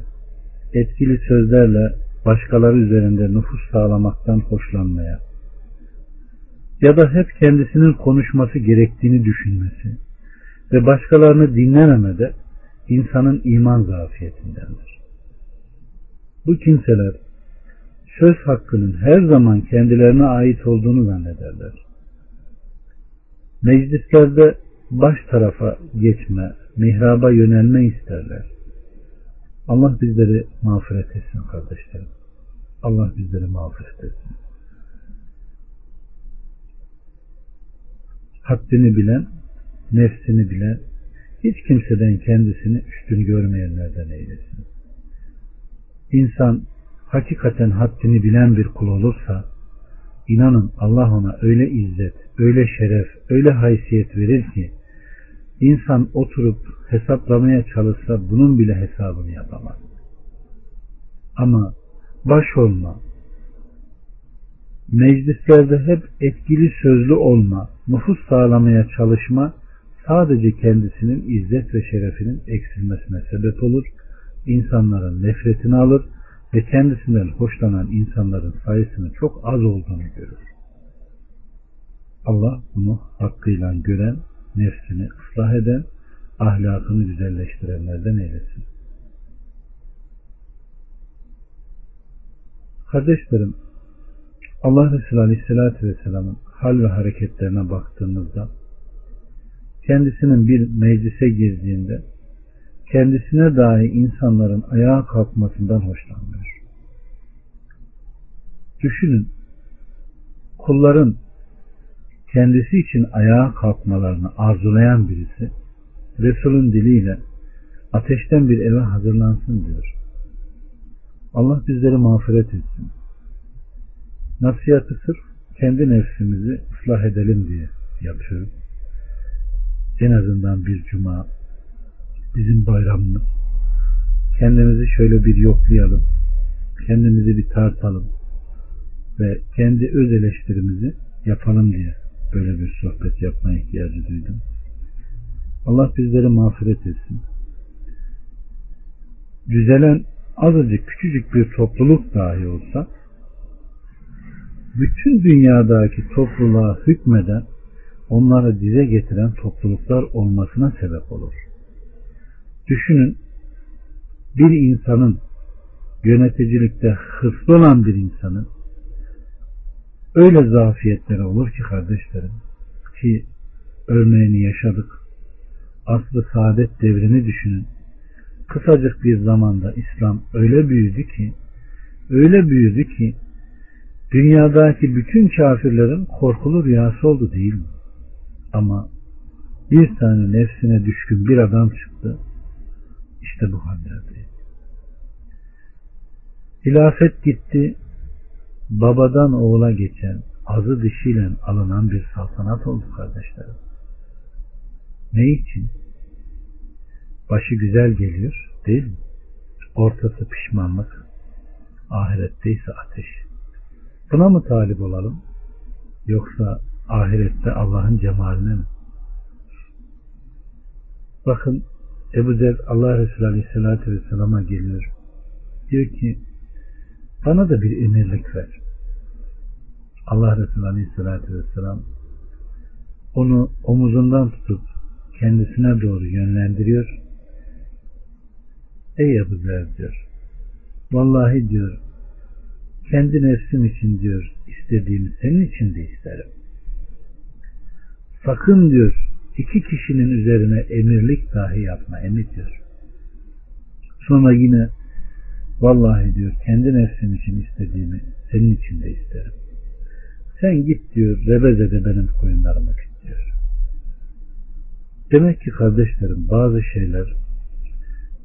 etkili sözlerle başkaları üzerinde nüfus sağlamaktan hoşlanmaya ya da hep kendisinin konuşması gerektiğini düşünmesi ve başkalarını dinlememede insanın iman zafiyetindendir. Bu kimseler söz hakkının her zaman kendilerine ait olduğunu zannederler. Meclislerde baş tarafa geçme, mihraba yönelme isterler. Allah bizleri mağfiret etsin kardeşlerim. Allah bizleri mağfiret etsin. Haddini bilen, nefsini bilen, hiç kimseden kendisini üstün görmeyenlerden eylesin. İnsan hakikaten haddini bilen bir kul olursa inanın Allah ona öyle izzet, öyle şeref, öyle haysiyet verir ki insan oturup hesaplamaya çalışsa bunun bile hesabını yapamaz. Ama baş olma, meclislerde hep etkili sözlü olma, nüfus sağlamaya çalışma sadece kendisinin izzet ve şerefinin eksilmesine sebep olur. İnsanların nefretini alır ve kendisinden hoşlanan insanların sayısının çok az olduğunu görür. Allah bunu hakkıyla gören, nefsini ıslah eden, ahlakını güzelleştirenlerden eylesin. Kardeşlerim, Allah Resulü Aleyhisselatü Vesselam'ın hal ve hareketlerine baktığımızda kendisinin bir meclise girdiğinde kendisine dahi insanların ayağa kalkmasından hoşlanmıyor. Düşünün, kulların kendisi için ayağa kalkmalarını arzulayan birisi Resul'ün diliyle ateşten bir eve hazırlansın diyor. Allah bizleri mağfiret etsin. Nasihatı sırf kendi nefsimizi ıslah edelim diye yapıyorum. En azından bir cuma bizim bayramımız. Kendimizi şöyle bir yoklayalım. Kendimizi bir tartalım. Ve kendi öz eleştirimizi yapalım diye böyle bir sohbet yapma ihtiyacı duydum. Allah bizleri mağfiret etsin. Düzelen azıcık küçücük bir topluluk dahi olsa bütün dünyadaki topluluğa hükmeden onları dize getiren topluluklar olmasına sebep olur. Düşünün bir insanın yöneticilikte hırslı olan bir insanın öyle zafiyetleri olur ki kardeşlerim ki örneğini yaşadık. Aslı saadet devrini düşünün. Kısacık bir zamanda İslam öyle büyüdü ki öyle büyüdü ki dünyadaki bütün kafirlerin korkulu rüyası oldu değil mi? Ama bir tane nefsine düşkün bir adam çıktı. İşte bu hallerdeydi. Hilafet gitti, babadan oğula geçen, azı dişiyle alınan bir saltanat oldu kardeşlerim. Ne için? Başı güzel geliyor değil mi? Ortası pişmanlık, ahirette ise ateş. Buna mı talip olalım? Yoksa ahirette Allah'ın cemaline mi? Bakın Ebu Zer Allah Resulü Aleyhisselatü Vesselam'a geliyor. Diyor ki bana da bir emirlik ver. Allah Resulü Aleyhisselatü Vesselam onu omuzundan tutup kendisine doğru yönlendiriyor. Ey Ebu Zer diyor. Vallahi diyor kendi nefsim için diyor istediğimi senin için de isterim. Sakın diyor iki kişinin üzerine emirlik dahi yapma emir diyor. Sonra yine vallahi diyor kendi nefsim için istediğimi senin için de isterim. Sen git diyor rebezede benim koyunlarımı git diyor. Demek ki kardeşlerim bazı şeyler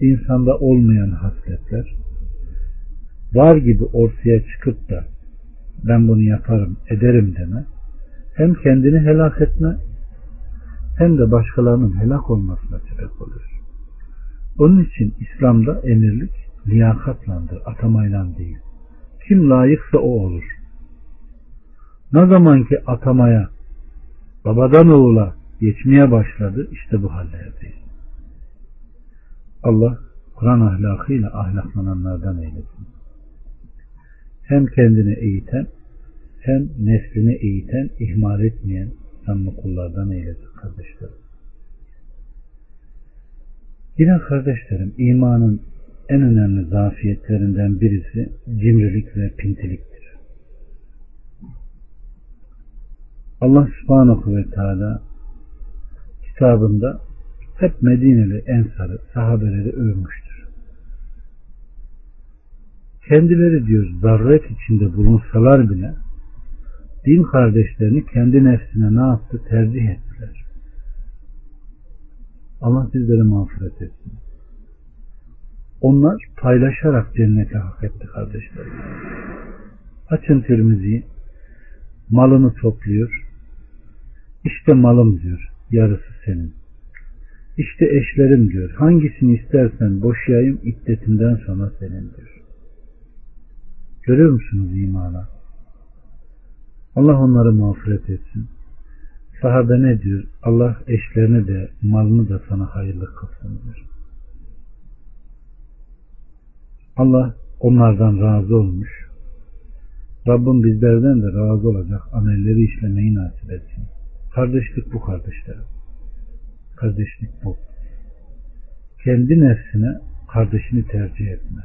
insanda olmayan hasletler var gibi ortaya çıkıp da ben bunu yaparım ederim deme hem kendini helak etme hem de başkalarının helak olmasına sebep olur. Onun için İslam'da emirlik liyakatlandır, atamayla değil. Kim layıksa o olur. Ne zaman ki atamaya, babadan oğula geçmeye başladı, işte bu hallerdeyiz. Allah Kur'an ahlakıyla ahlaklananlardan eylesin. Hem kendini eğiten, hem neslini eğiten, ihmal etmeyen, samimi kullardan eylesin kardeşlerim. Yine kardeşlerim imanın en önemli zafiyetlerinden birisi cimrilik ve pintiliktir. Allah subhanahu ve teala kitabında hep Medineli ensarı, sahabeleri övmüştür. Kendileri diyor zarret içinde bulunsalar bile din kardeşlerini kendi nefsine ne yaptı? Tercih ettiler. Allah bizleri mağfiret etsin. Onlar paylaşarak cennete hak etti kardeşlerim. Açın Tirmizi'yi. Malını topluyor. İşte malım diyor. Yarısı senin. İşte eşlerim diyor. Hangisini istersen boşayayım iddetinden sonra senin diyor. Görüyor musunuz imana? Allah onları mağfiret etsin. Sahabe ne diyor? Allah eşlerini de malını da sana hayırlı kılsın diyor. Allah onlardan razı olmuş. Rabbim bizlerden de razı olacak amelleri işlemeyi nasip etsin. Kardeşlik bu kardeşlerim. Kardeşlik bu. kendi nefsine kardeşini tercih etme.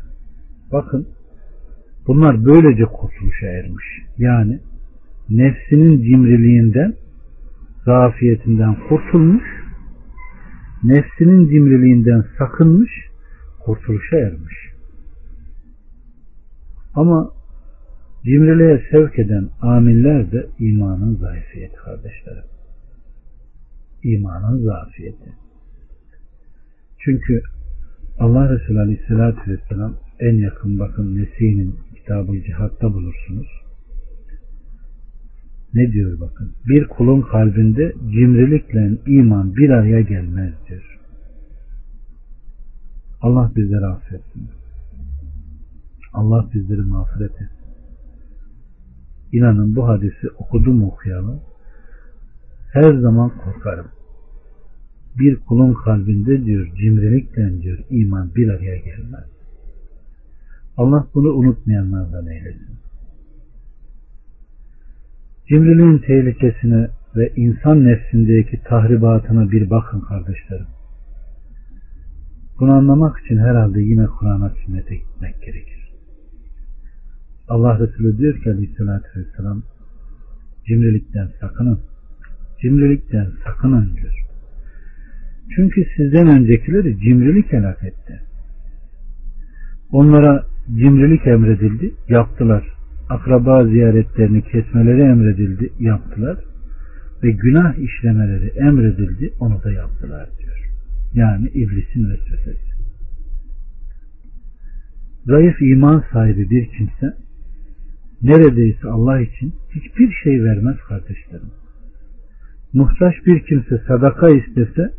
Bakın bunlar böylece kurtuluşa ermiş. Yani nefsinin cimriliğinden zafiyetinden kurtulmuş nefsinin cimriliğinden sakınmış kurtuluşa ermiş. Ama cimriliğe sevk eden amiller de imanın zayıfiyeti kardeşlerim. İmanın zafiyeti. Çünkü Allah Resulü Aleyhisselatü Vesselam en yakın bakın Nesi'nin kitabı cihatta bulursunuz. Ne diyor bakın. Bir kulun kalbinde cimrilikle iman bir araya gelmez diyor. Allah bizleri affetsin. Allah bizleri mağfiret etsin. İnanın bu hadisi okudum okuyalım. Her zaman korkarım. Bir kulun kalbinde diyor cimrilikle diyor iman bir araya gelmez. Allah bunu unutmayanlardan eylesin. Cimriliğin tehlikesine ve insan nefsindeki tahribatına bir bakın kardeşlerim. Bunu anlamak için herhalde yine Kur'an'a sünnete gitmek gerekir. Allah Resulü diyor ki aleyhissalatü vesselam cimrilikten sakının. Cimrilikten sakının diyor. Çünkü sizden öncekileri cimrilik helak etti. Onlara cimrilik emredildi, yaptılar. Akraba ziyaretlerini kesmeleri emredildi, yaptılar. Ve günah işlemeleri emredildi, onu da yaptılar diyor. Yani iblisin vesvesesi. Zayıf iman sahibi bir kimse neredeyse Allah için hiçbir şey vermez kardeşlerim. Muhtaç bir kimse sadaka istese,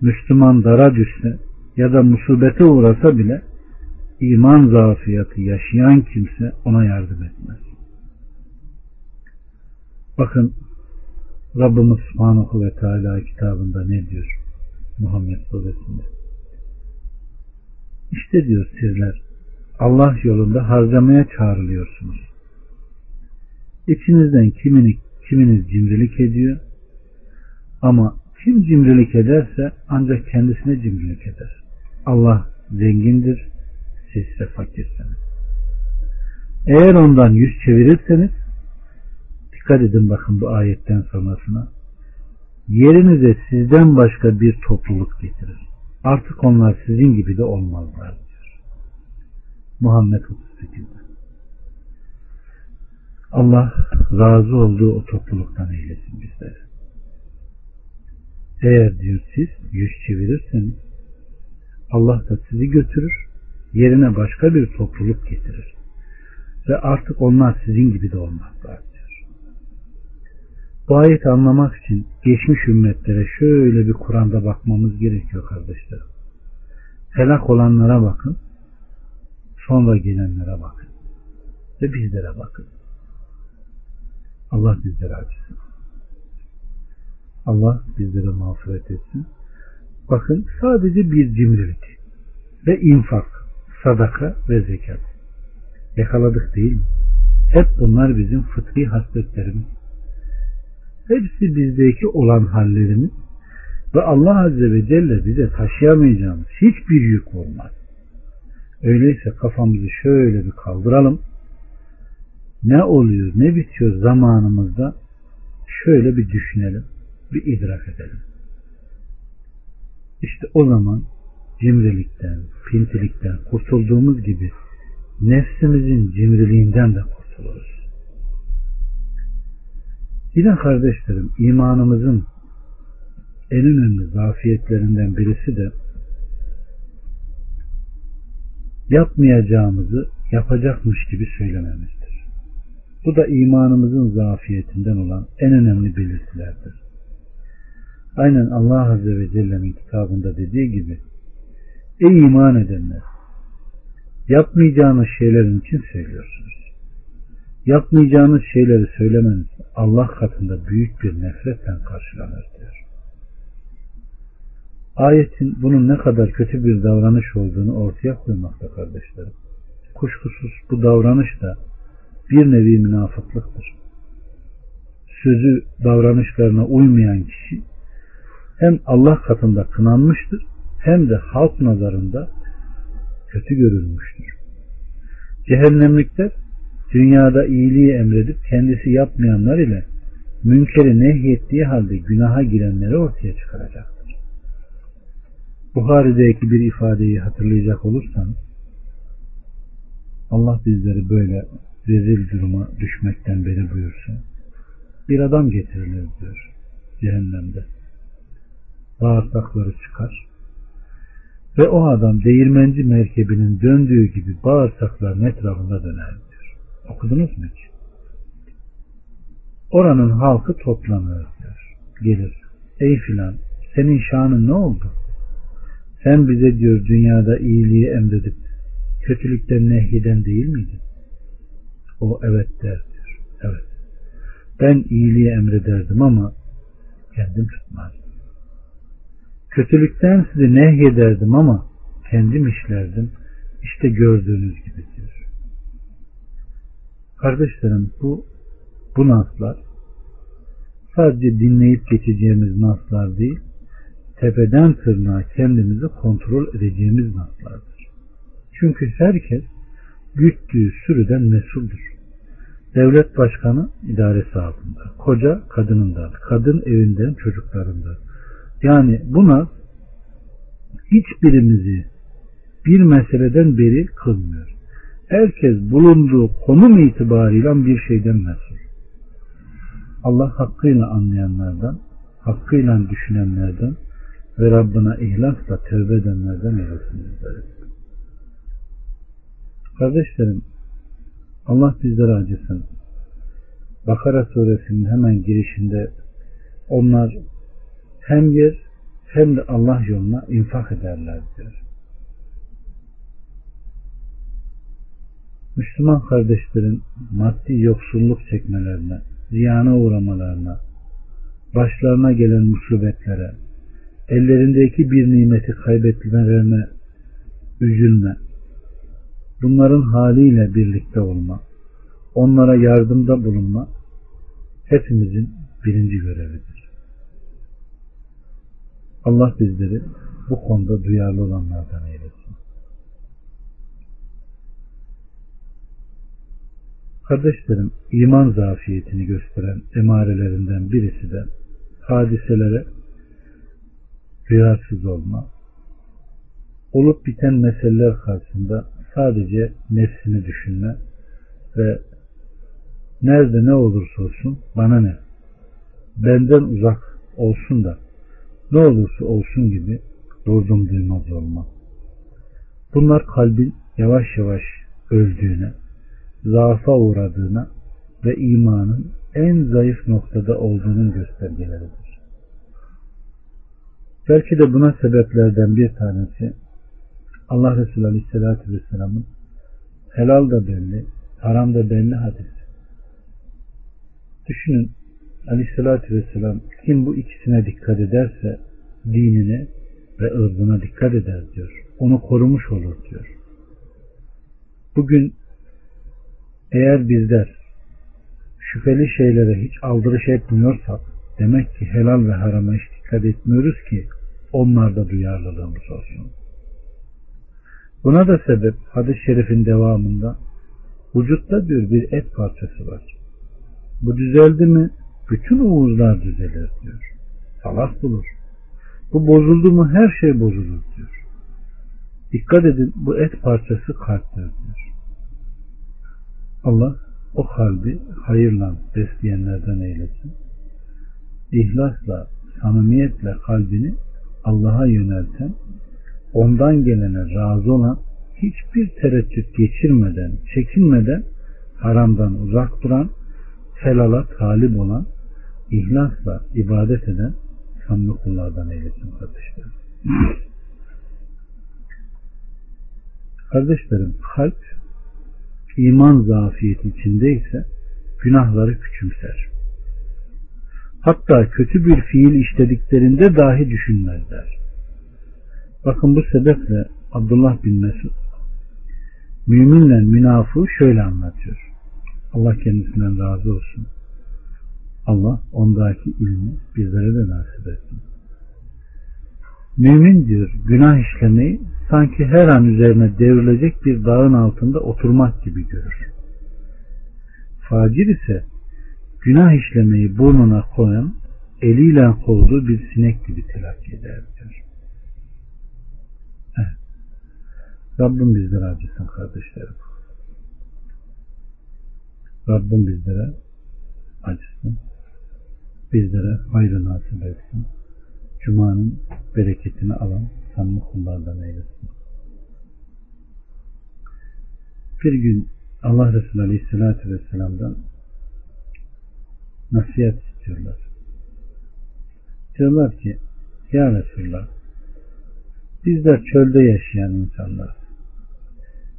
Müslüman dara düşse ya da musibete uğrasa bile iman zafiyatı yaşayan kimse ona yardım etmez. Bakın Rabbimiz Subhanahu ve Teala kitabında ne diyor? Muhammed suresinde. İşte diyor sizler Allah yolunda harcamaya çağrılıyorsunuz. İçinizden kimini, kiminiz cimrilik ediyor ama kim cimrilik ederse ancak kendisine cimrilik eder. Allah zengindir, siz ise fakirsiniz. Eğer ondan yüz çevirirseniz dikkat edin bakın bu ayetten sonrasına yerinize sizden başka bir topluluk getirir. Artık onlar sizin gibi de olmazlar diyor. Muhammed 38'de. Allah razı olduğu o topluluktan eylesin bizleri. Eğer diyor siz yüz çevirirseniz Allah da sizi götürür yerine başka bir topluluk getirir. Ve artık onlar sizin gibi de olmazlar. Bu ayeti anlamak için geçmiş ümmetlere şöyle bir Kur'an'da bakmamız gerekiyor kardeşlerim. Helak olanlara bakın, sonra gelenlere bakın ve bizlere bakın. Allah bizlere acısın. Allah bizlere mağfiret etsin. Bakın sadece bir cimrilik ve infak, sadaka ve zekat. Yakaladık değil mi? Hep bunlar bizim fıtri hasletlerimiz. Hepsi bizdeki olan hallerimiz ve Allah Azze ve Celle bize taşıyamayacağımız hiçbir yük olmaz. Öyleyse kafamızı şöyle bir kaldıralım. Ne oluyor, ne bitiyor zamanımızda şöyle bir düşünelim bir idrak edelim. İşte o zaman cimrilikten, pintilikten kurtulduğumuz gibi nefsimizin cimriliğinden de kurtuluruz. Yine kardeşlerim imanımızın en önemli zafiyetlerinden birisi de yapmayacağımızı yapacakmış gibi söylememizdir. Bu da imanımızın zafiyetinden olan en önemli belirtilerdir. Aynen Allah Azze ve Celle'nin kitabında dediği gibi Ey iman edenler yapmayacağınız şeylerin için söylüyorsunuz. Yapmayacağınız şeyleri söylemeniz Allah katında büyük bir nefretle karşılanır diyor. Ayetin bunun ne kadar kötü bir davranış olduğunu ortaya koymakta kardeşlerim. Kuşkusuz bu davranış da bir nevi münafıklıktır. Sözü davranışlarına uymayan kişi hem Allah katında kınanmıştır hem de halk nazarında kötü görülmüştür. Cehennemlikler dünyada iyiliği emredip kendisi yapmayanlar ile münkeri nehyettiği halde günaha girenleri ortaya çıkaracaktır. Buhari'deki bir ifadeyi hatırlayacak olursanız Allah bizleri böyle rezil duruma düşmekten beri buyursun. Bir adam getirilir diyor cehennemde. Bağırsakları çıkar. Ve o adam değirmenci merkebinin döndüğü gibi bağırsakların etrafında döner diyor. Okudunuz mu hiç? Oranın halkı toplanır diyor. Gelir. Ey filan senin şanın ne oldu? Sen bize diyor dünyada iyiliği emredip kötülükten nehyeden değil miydin? O evet der diyor. Evet. Ben iyiliği emrederdim ama kendim tutmazdım. Kötülükten sizi nehyederdim ama kendim işlerdim. İşte gördüğünüz gibi diyor. Kardeşlerim bu bu naslar sadece dinleyip geçeceğimiz naslar değil, tepeden tırnağa kendimizi kontrol edeceğimiz naslardır. Çünkü herkes güttüğü sürüden mesuldur. Devlet başkanı idaresi altında, koca kadınından, kadın evinden çocuklarından. Yani buna hiçbirimizi bir meseleden beri kılmıyor. Herkes bulunduğu konum itibarıyla bir şeyden mesul. Allah hakkıyla anlayanlardan, hakkıyla düşünenlerden ve Rabbına ihlasla tövbe edenlerden eylesin. Kardeşlerim, Allah bizlere acısın. Bakara suresinin hemen girişinde onlar hem yer hem de Allah yoluna infak ederler diyor. Müslüman kardeşlerin maddi yoksulluk çekmelerine, ziyana uğramalarına, başlarına gelen musibetlere, ellerindeki bir nimeti kaybetmelerine üzülme, bunların haliyle birlikte olma, onlara yardımda bulunma hepimizin birinci görevidir. Allah bizleri bu konuda duyarlı olanlardan eylesin. Kardeşlerim, iman zafiyetini gösteren emarelerinden birisi de hadiselere duyarsız olma, olup biten meseleler karşısında sadece nefsini düşünme ve nerede ne olursa olsun bana ne, benden uzak olsun da ne olursa olsun gibi durdum duymaz olma. Bunlar kalbin yavaş yavaş öldüğüne, zaafa uğradığına ve imanın en zayıf noktada olduğunun göstergeleridir. Belki de buna sebeplerden bir tanesi Allah Resulü Aleyhisselatü Vesselam'ın helal da belli, haram da belli hadis. Düşünün Aleyhisselatü Vesselam kim bu ikisine dikkat ederse dinine ve ırzına dikkat eder diyor. Onu korumuş olur diyor. Bugün eğer bizler şüpheli şeylere hiç aldırış etmiyorsak demek ki helal ve harama hiç dikkat etmiyoruz ki onlarda duyarlılığımız olsun. Buna da sebep hadis-i şerifin devamında vücutta bir bir et parçası var. Bu düzeldi mi bütün uğuzlar düzelir diyor. Salah bulur. Bu bozuldu mu her şey bozulur diyor. Dikkat edin bu et parçası kalptir diyor. Allah o kalbi hayırla besleyenlerden eylesin. İhlasla, samimiyetle kalbini Allah'a yönelten, ondan gelene razı olan, hiçbir tereddüt geçirmeden, çekinmeden haramdan uzak duran, helala talip olan, ihlasla ibadet eden samimi kullardan eylesin kardeşlerim. Kardeşlerim kalp iman zafiyeti içindeyse günahları küçümser. Hatta kötü bir fiil işlediklerinde dahi düşünmezler. Bakın bu sebeple Abdullah bin Mesud müminle münafığı şöyle anlatıyor. Allah kendisinden razı olsun. Allah ondaki ilmi bizlere de nasip etsin. Mümin diyor günah işlemeyi sanki her an üzerine devrilecek bir dağın altında oturmak gibi görür. Facir ise günah işlemeyi burnuna koyan eliyle kovduğu bir sinek gibi telakki eder diyor. Evet. Rabbim bizlere acısın kardeşlerim. Rabbim bizlere acısın. Bizlere hayrı nasip etsin. Cuma'nın bereketini alan samimi kullardan eylesin. Bir gün Allah Resulü Aleyhisselatü Vesselam'dan nasihat istiyorlar. Diyorlar ki Ya Resulullah bizler çölde yaşayan insanlar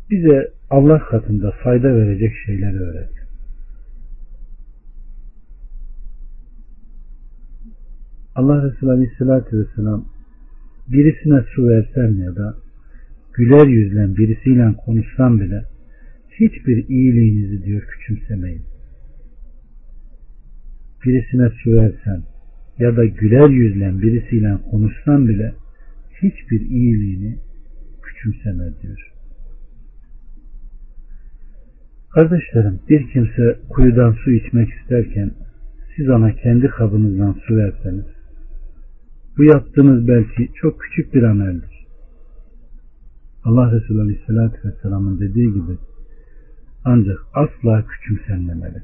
bize Allah katında fayda verecek şeyleri öğret. Allah Resulü Aleyhisselatü Vesselam birisine su versen ya da güler yüzlen birisiyle konuşsan bile hiçbir iyiliğinizi diyor küçümsemeyin. Birisine su versen ya da güler yüzlen birisiyle konuşsan bile hiçbir iyiliğini küçümseme diyor. Kardeşlerim bir kimse kuyudan su içmek isterken siz ona kendi kabınızdan su verseniz bu yaptığınız belki çok küçük bir ameldir. Allah Resulü Aleyhisselatü Vesselam'ın dediği gibi ancak asla küçümsenmemeli.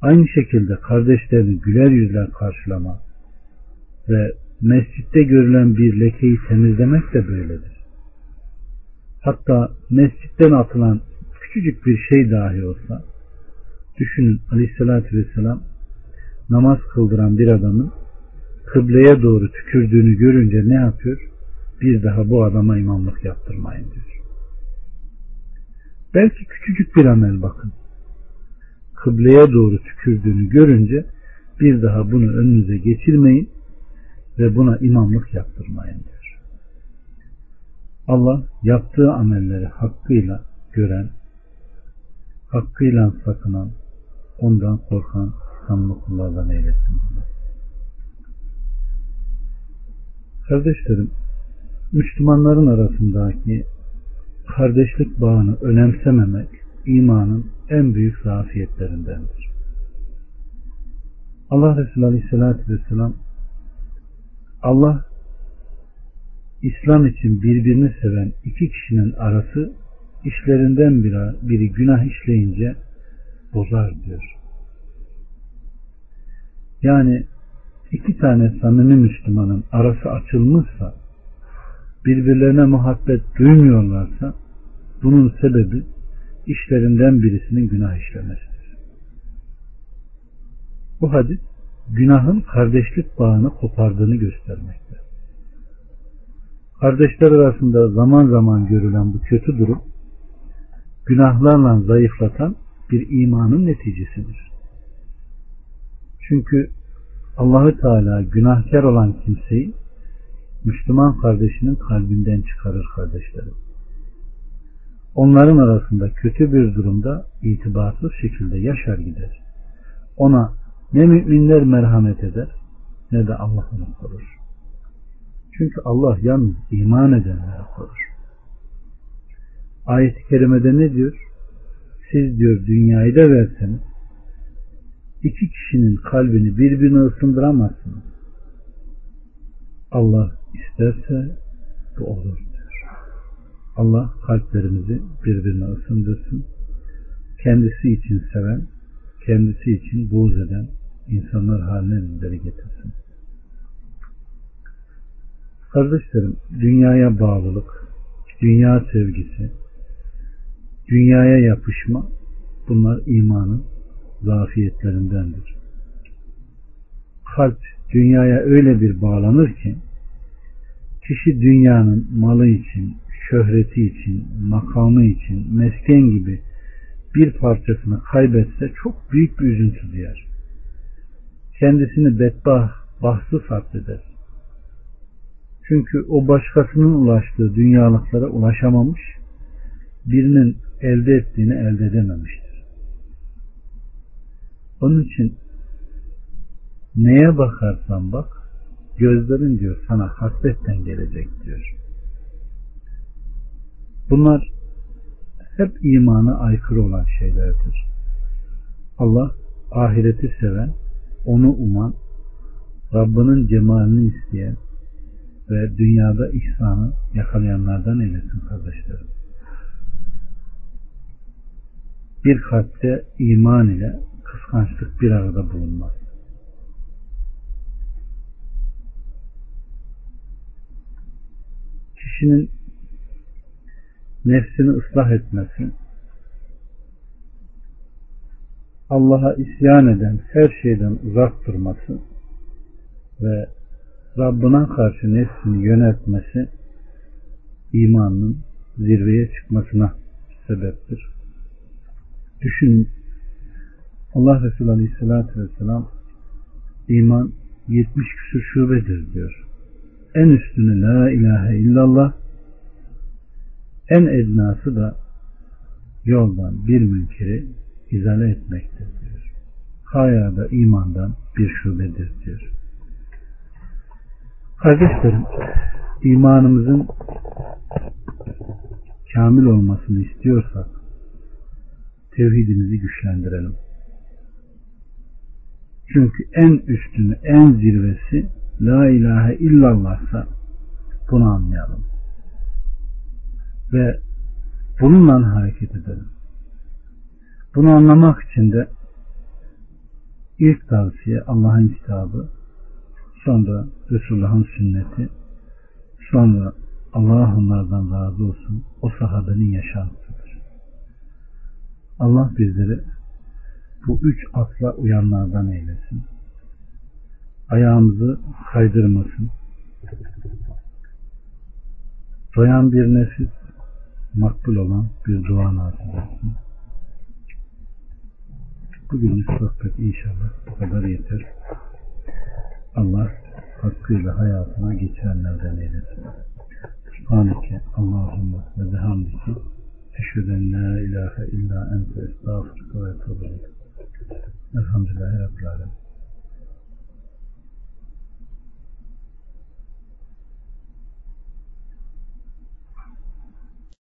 Aynı şekilde kardeşlerini güler yüzle karşılama ve mescitte görülen bir lekeyi temizlemek de böyledir. Hatta mescitten atılan küçücük bir şey dahi olsa düşünün aleyhissalatü vesselam namaz kıldıran bir adamın kıbleye doğru tükürdüğünü görünce ne yapıyor? Bir daha bu adama imamlık yaptırmayın diyor. Belki küçücük bir amel bakın. Kıbleye doğru tükürdüğünü görünce bir daha bunu önünüze geçirmeyin ve buna imamlık yaptırmayın diyor. Allah yaptığı amelleri hakkıyla gören, hakkıyla sakınan, ondan korkan samimi kullardan eylesin. Kardeşlerim, Müslümanların arasındaki kardeşlik bağını önemsememek imanın en büyük zafiyetlerindendir. Allah Resulü Aleyhisselatü Vesselam Allah İslam için birbirini seven iki kişinin arası işlerinden biri, biri günah işleyince bozar diyor. Yani iki tane samimi Müslümanın arası açılmışsa birbirlerine muhabbet duymuyorlarsa bunun sebebi işlerinden birisinin günah işlemesidir. Bu hadis günahın kardeşlik bağını kopardığını göstermekte. Kardeşler arasında zaman zaman görülen bu kötü durum günahlarla zayıflatan bir imanın neticesidir. Çünkü Allahü Teala günahkar olan kimseyi Müslüman kardeşinin kalbinden çıkarır kardeşlerim. Onların arasında kötü bir durumda itibarsız şekilde yaşar gider. Ona ne müminler merhamet eder ne de Allah onu korur. Çünkü Allah yalnız iman edenleri korur. Ayet-i kerimede ne diyor? Siz diyor dünyayı da verseniz iki kişinin kalbini birbirine ısındıramazsınız. Allah isterse bu olur diyor. Allah kalplerimizi birbirine ısındırsın. Kendisi için seven, kendisi için buğz eden insanlar haline bizleri getirsin. Kardeşlerim, dünyaya bağlılık, dünya sevgisi, dünyaya yapışma bunlar imanın zafiyetlerindendir. Kalp dünyaya öyle bir bağlanır ki kişi dünyanın malı için, şöhreti için, makamı için, mesken gibi bir parçasını kaybetse çok büyük bir üzüntü duyar. Kendisini bedbah, bahtsız hisseder. Çünkü o başkasının ulaştığı dünyalıklara ulaşamamış, birinin elde ettiğini elde edememiştir. Onun için neye bakarsan bak, gözlerin diyor sana hasretten gelecek diyor. Bunlar hep imana aykırı olan şeylerdir. Allah ahireti seven, onu uman, Rabbinin cemalini isteyen ve dünyada ihsanı yakalayanlardan eylesin kardeşlerim. Bir kalpte iman ile kıskançlık bir arada bulunmaz. Kişinin nefsini ıslah etmesi, Allah'a isyan eden her şeyden uzak durması ve Rabbına karşı nefsini yönetmesi imanın zirveye çıkmasına sebeptir. Düşünün Allah Resulü Aleyhisselatü Vesselam iman 70 küsur şubedir diyor. En üstünü la ilahe illallah en ednası da yoldan bir münkeri izale etmektir diyor. Haya da imandan bir şubedir diyor. Kardeşlerim, imanımızın kamil olmasını istiyorsak tevhidimizi güçlendirelim. Çünkü en üstünü, en zirvesi La ilahe illallahsa bunu anlayalım. Ve bununla hareket edelim. Bunu anlamak için de ilk tavsiye Allah'ın kitabı, sonra Resulullah'ın sünneti, sonra Allah onlardan razı olsun o sahabenin yaşantısıdır. Allah bizleri bu üç asla uyanlardan eylesin. Ayağımızı kaydırmasın. Doyan bir nefis, makbul olan bir dua nasip etsin. Bugünlük sohbet inşallah bu kadar yeter. Allah hakkıyla hayatına geçirenlerden eylesin. Subhaneke Allahümme ve bihamdiki eşheden la ilahe illa ente estağfurullah ve etûbü Elhamdülillahi Rabbil Alemin.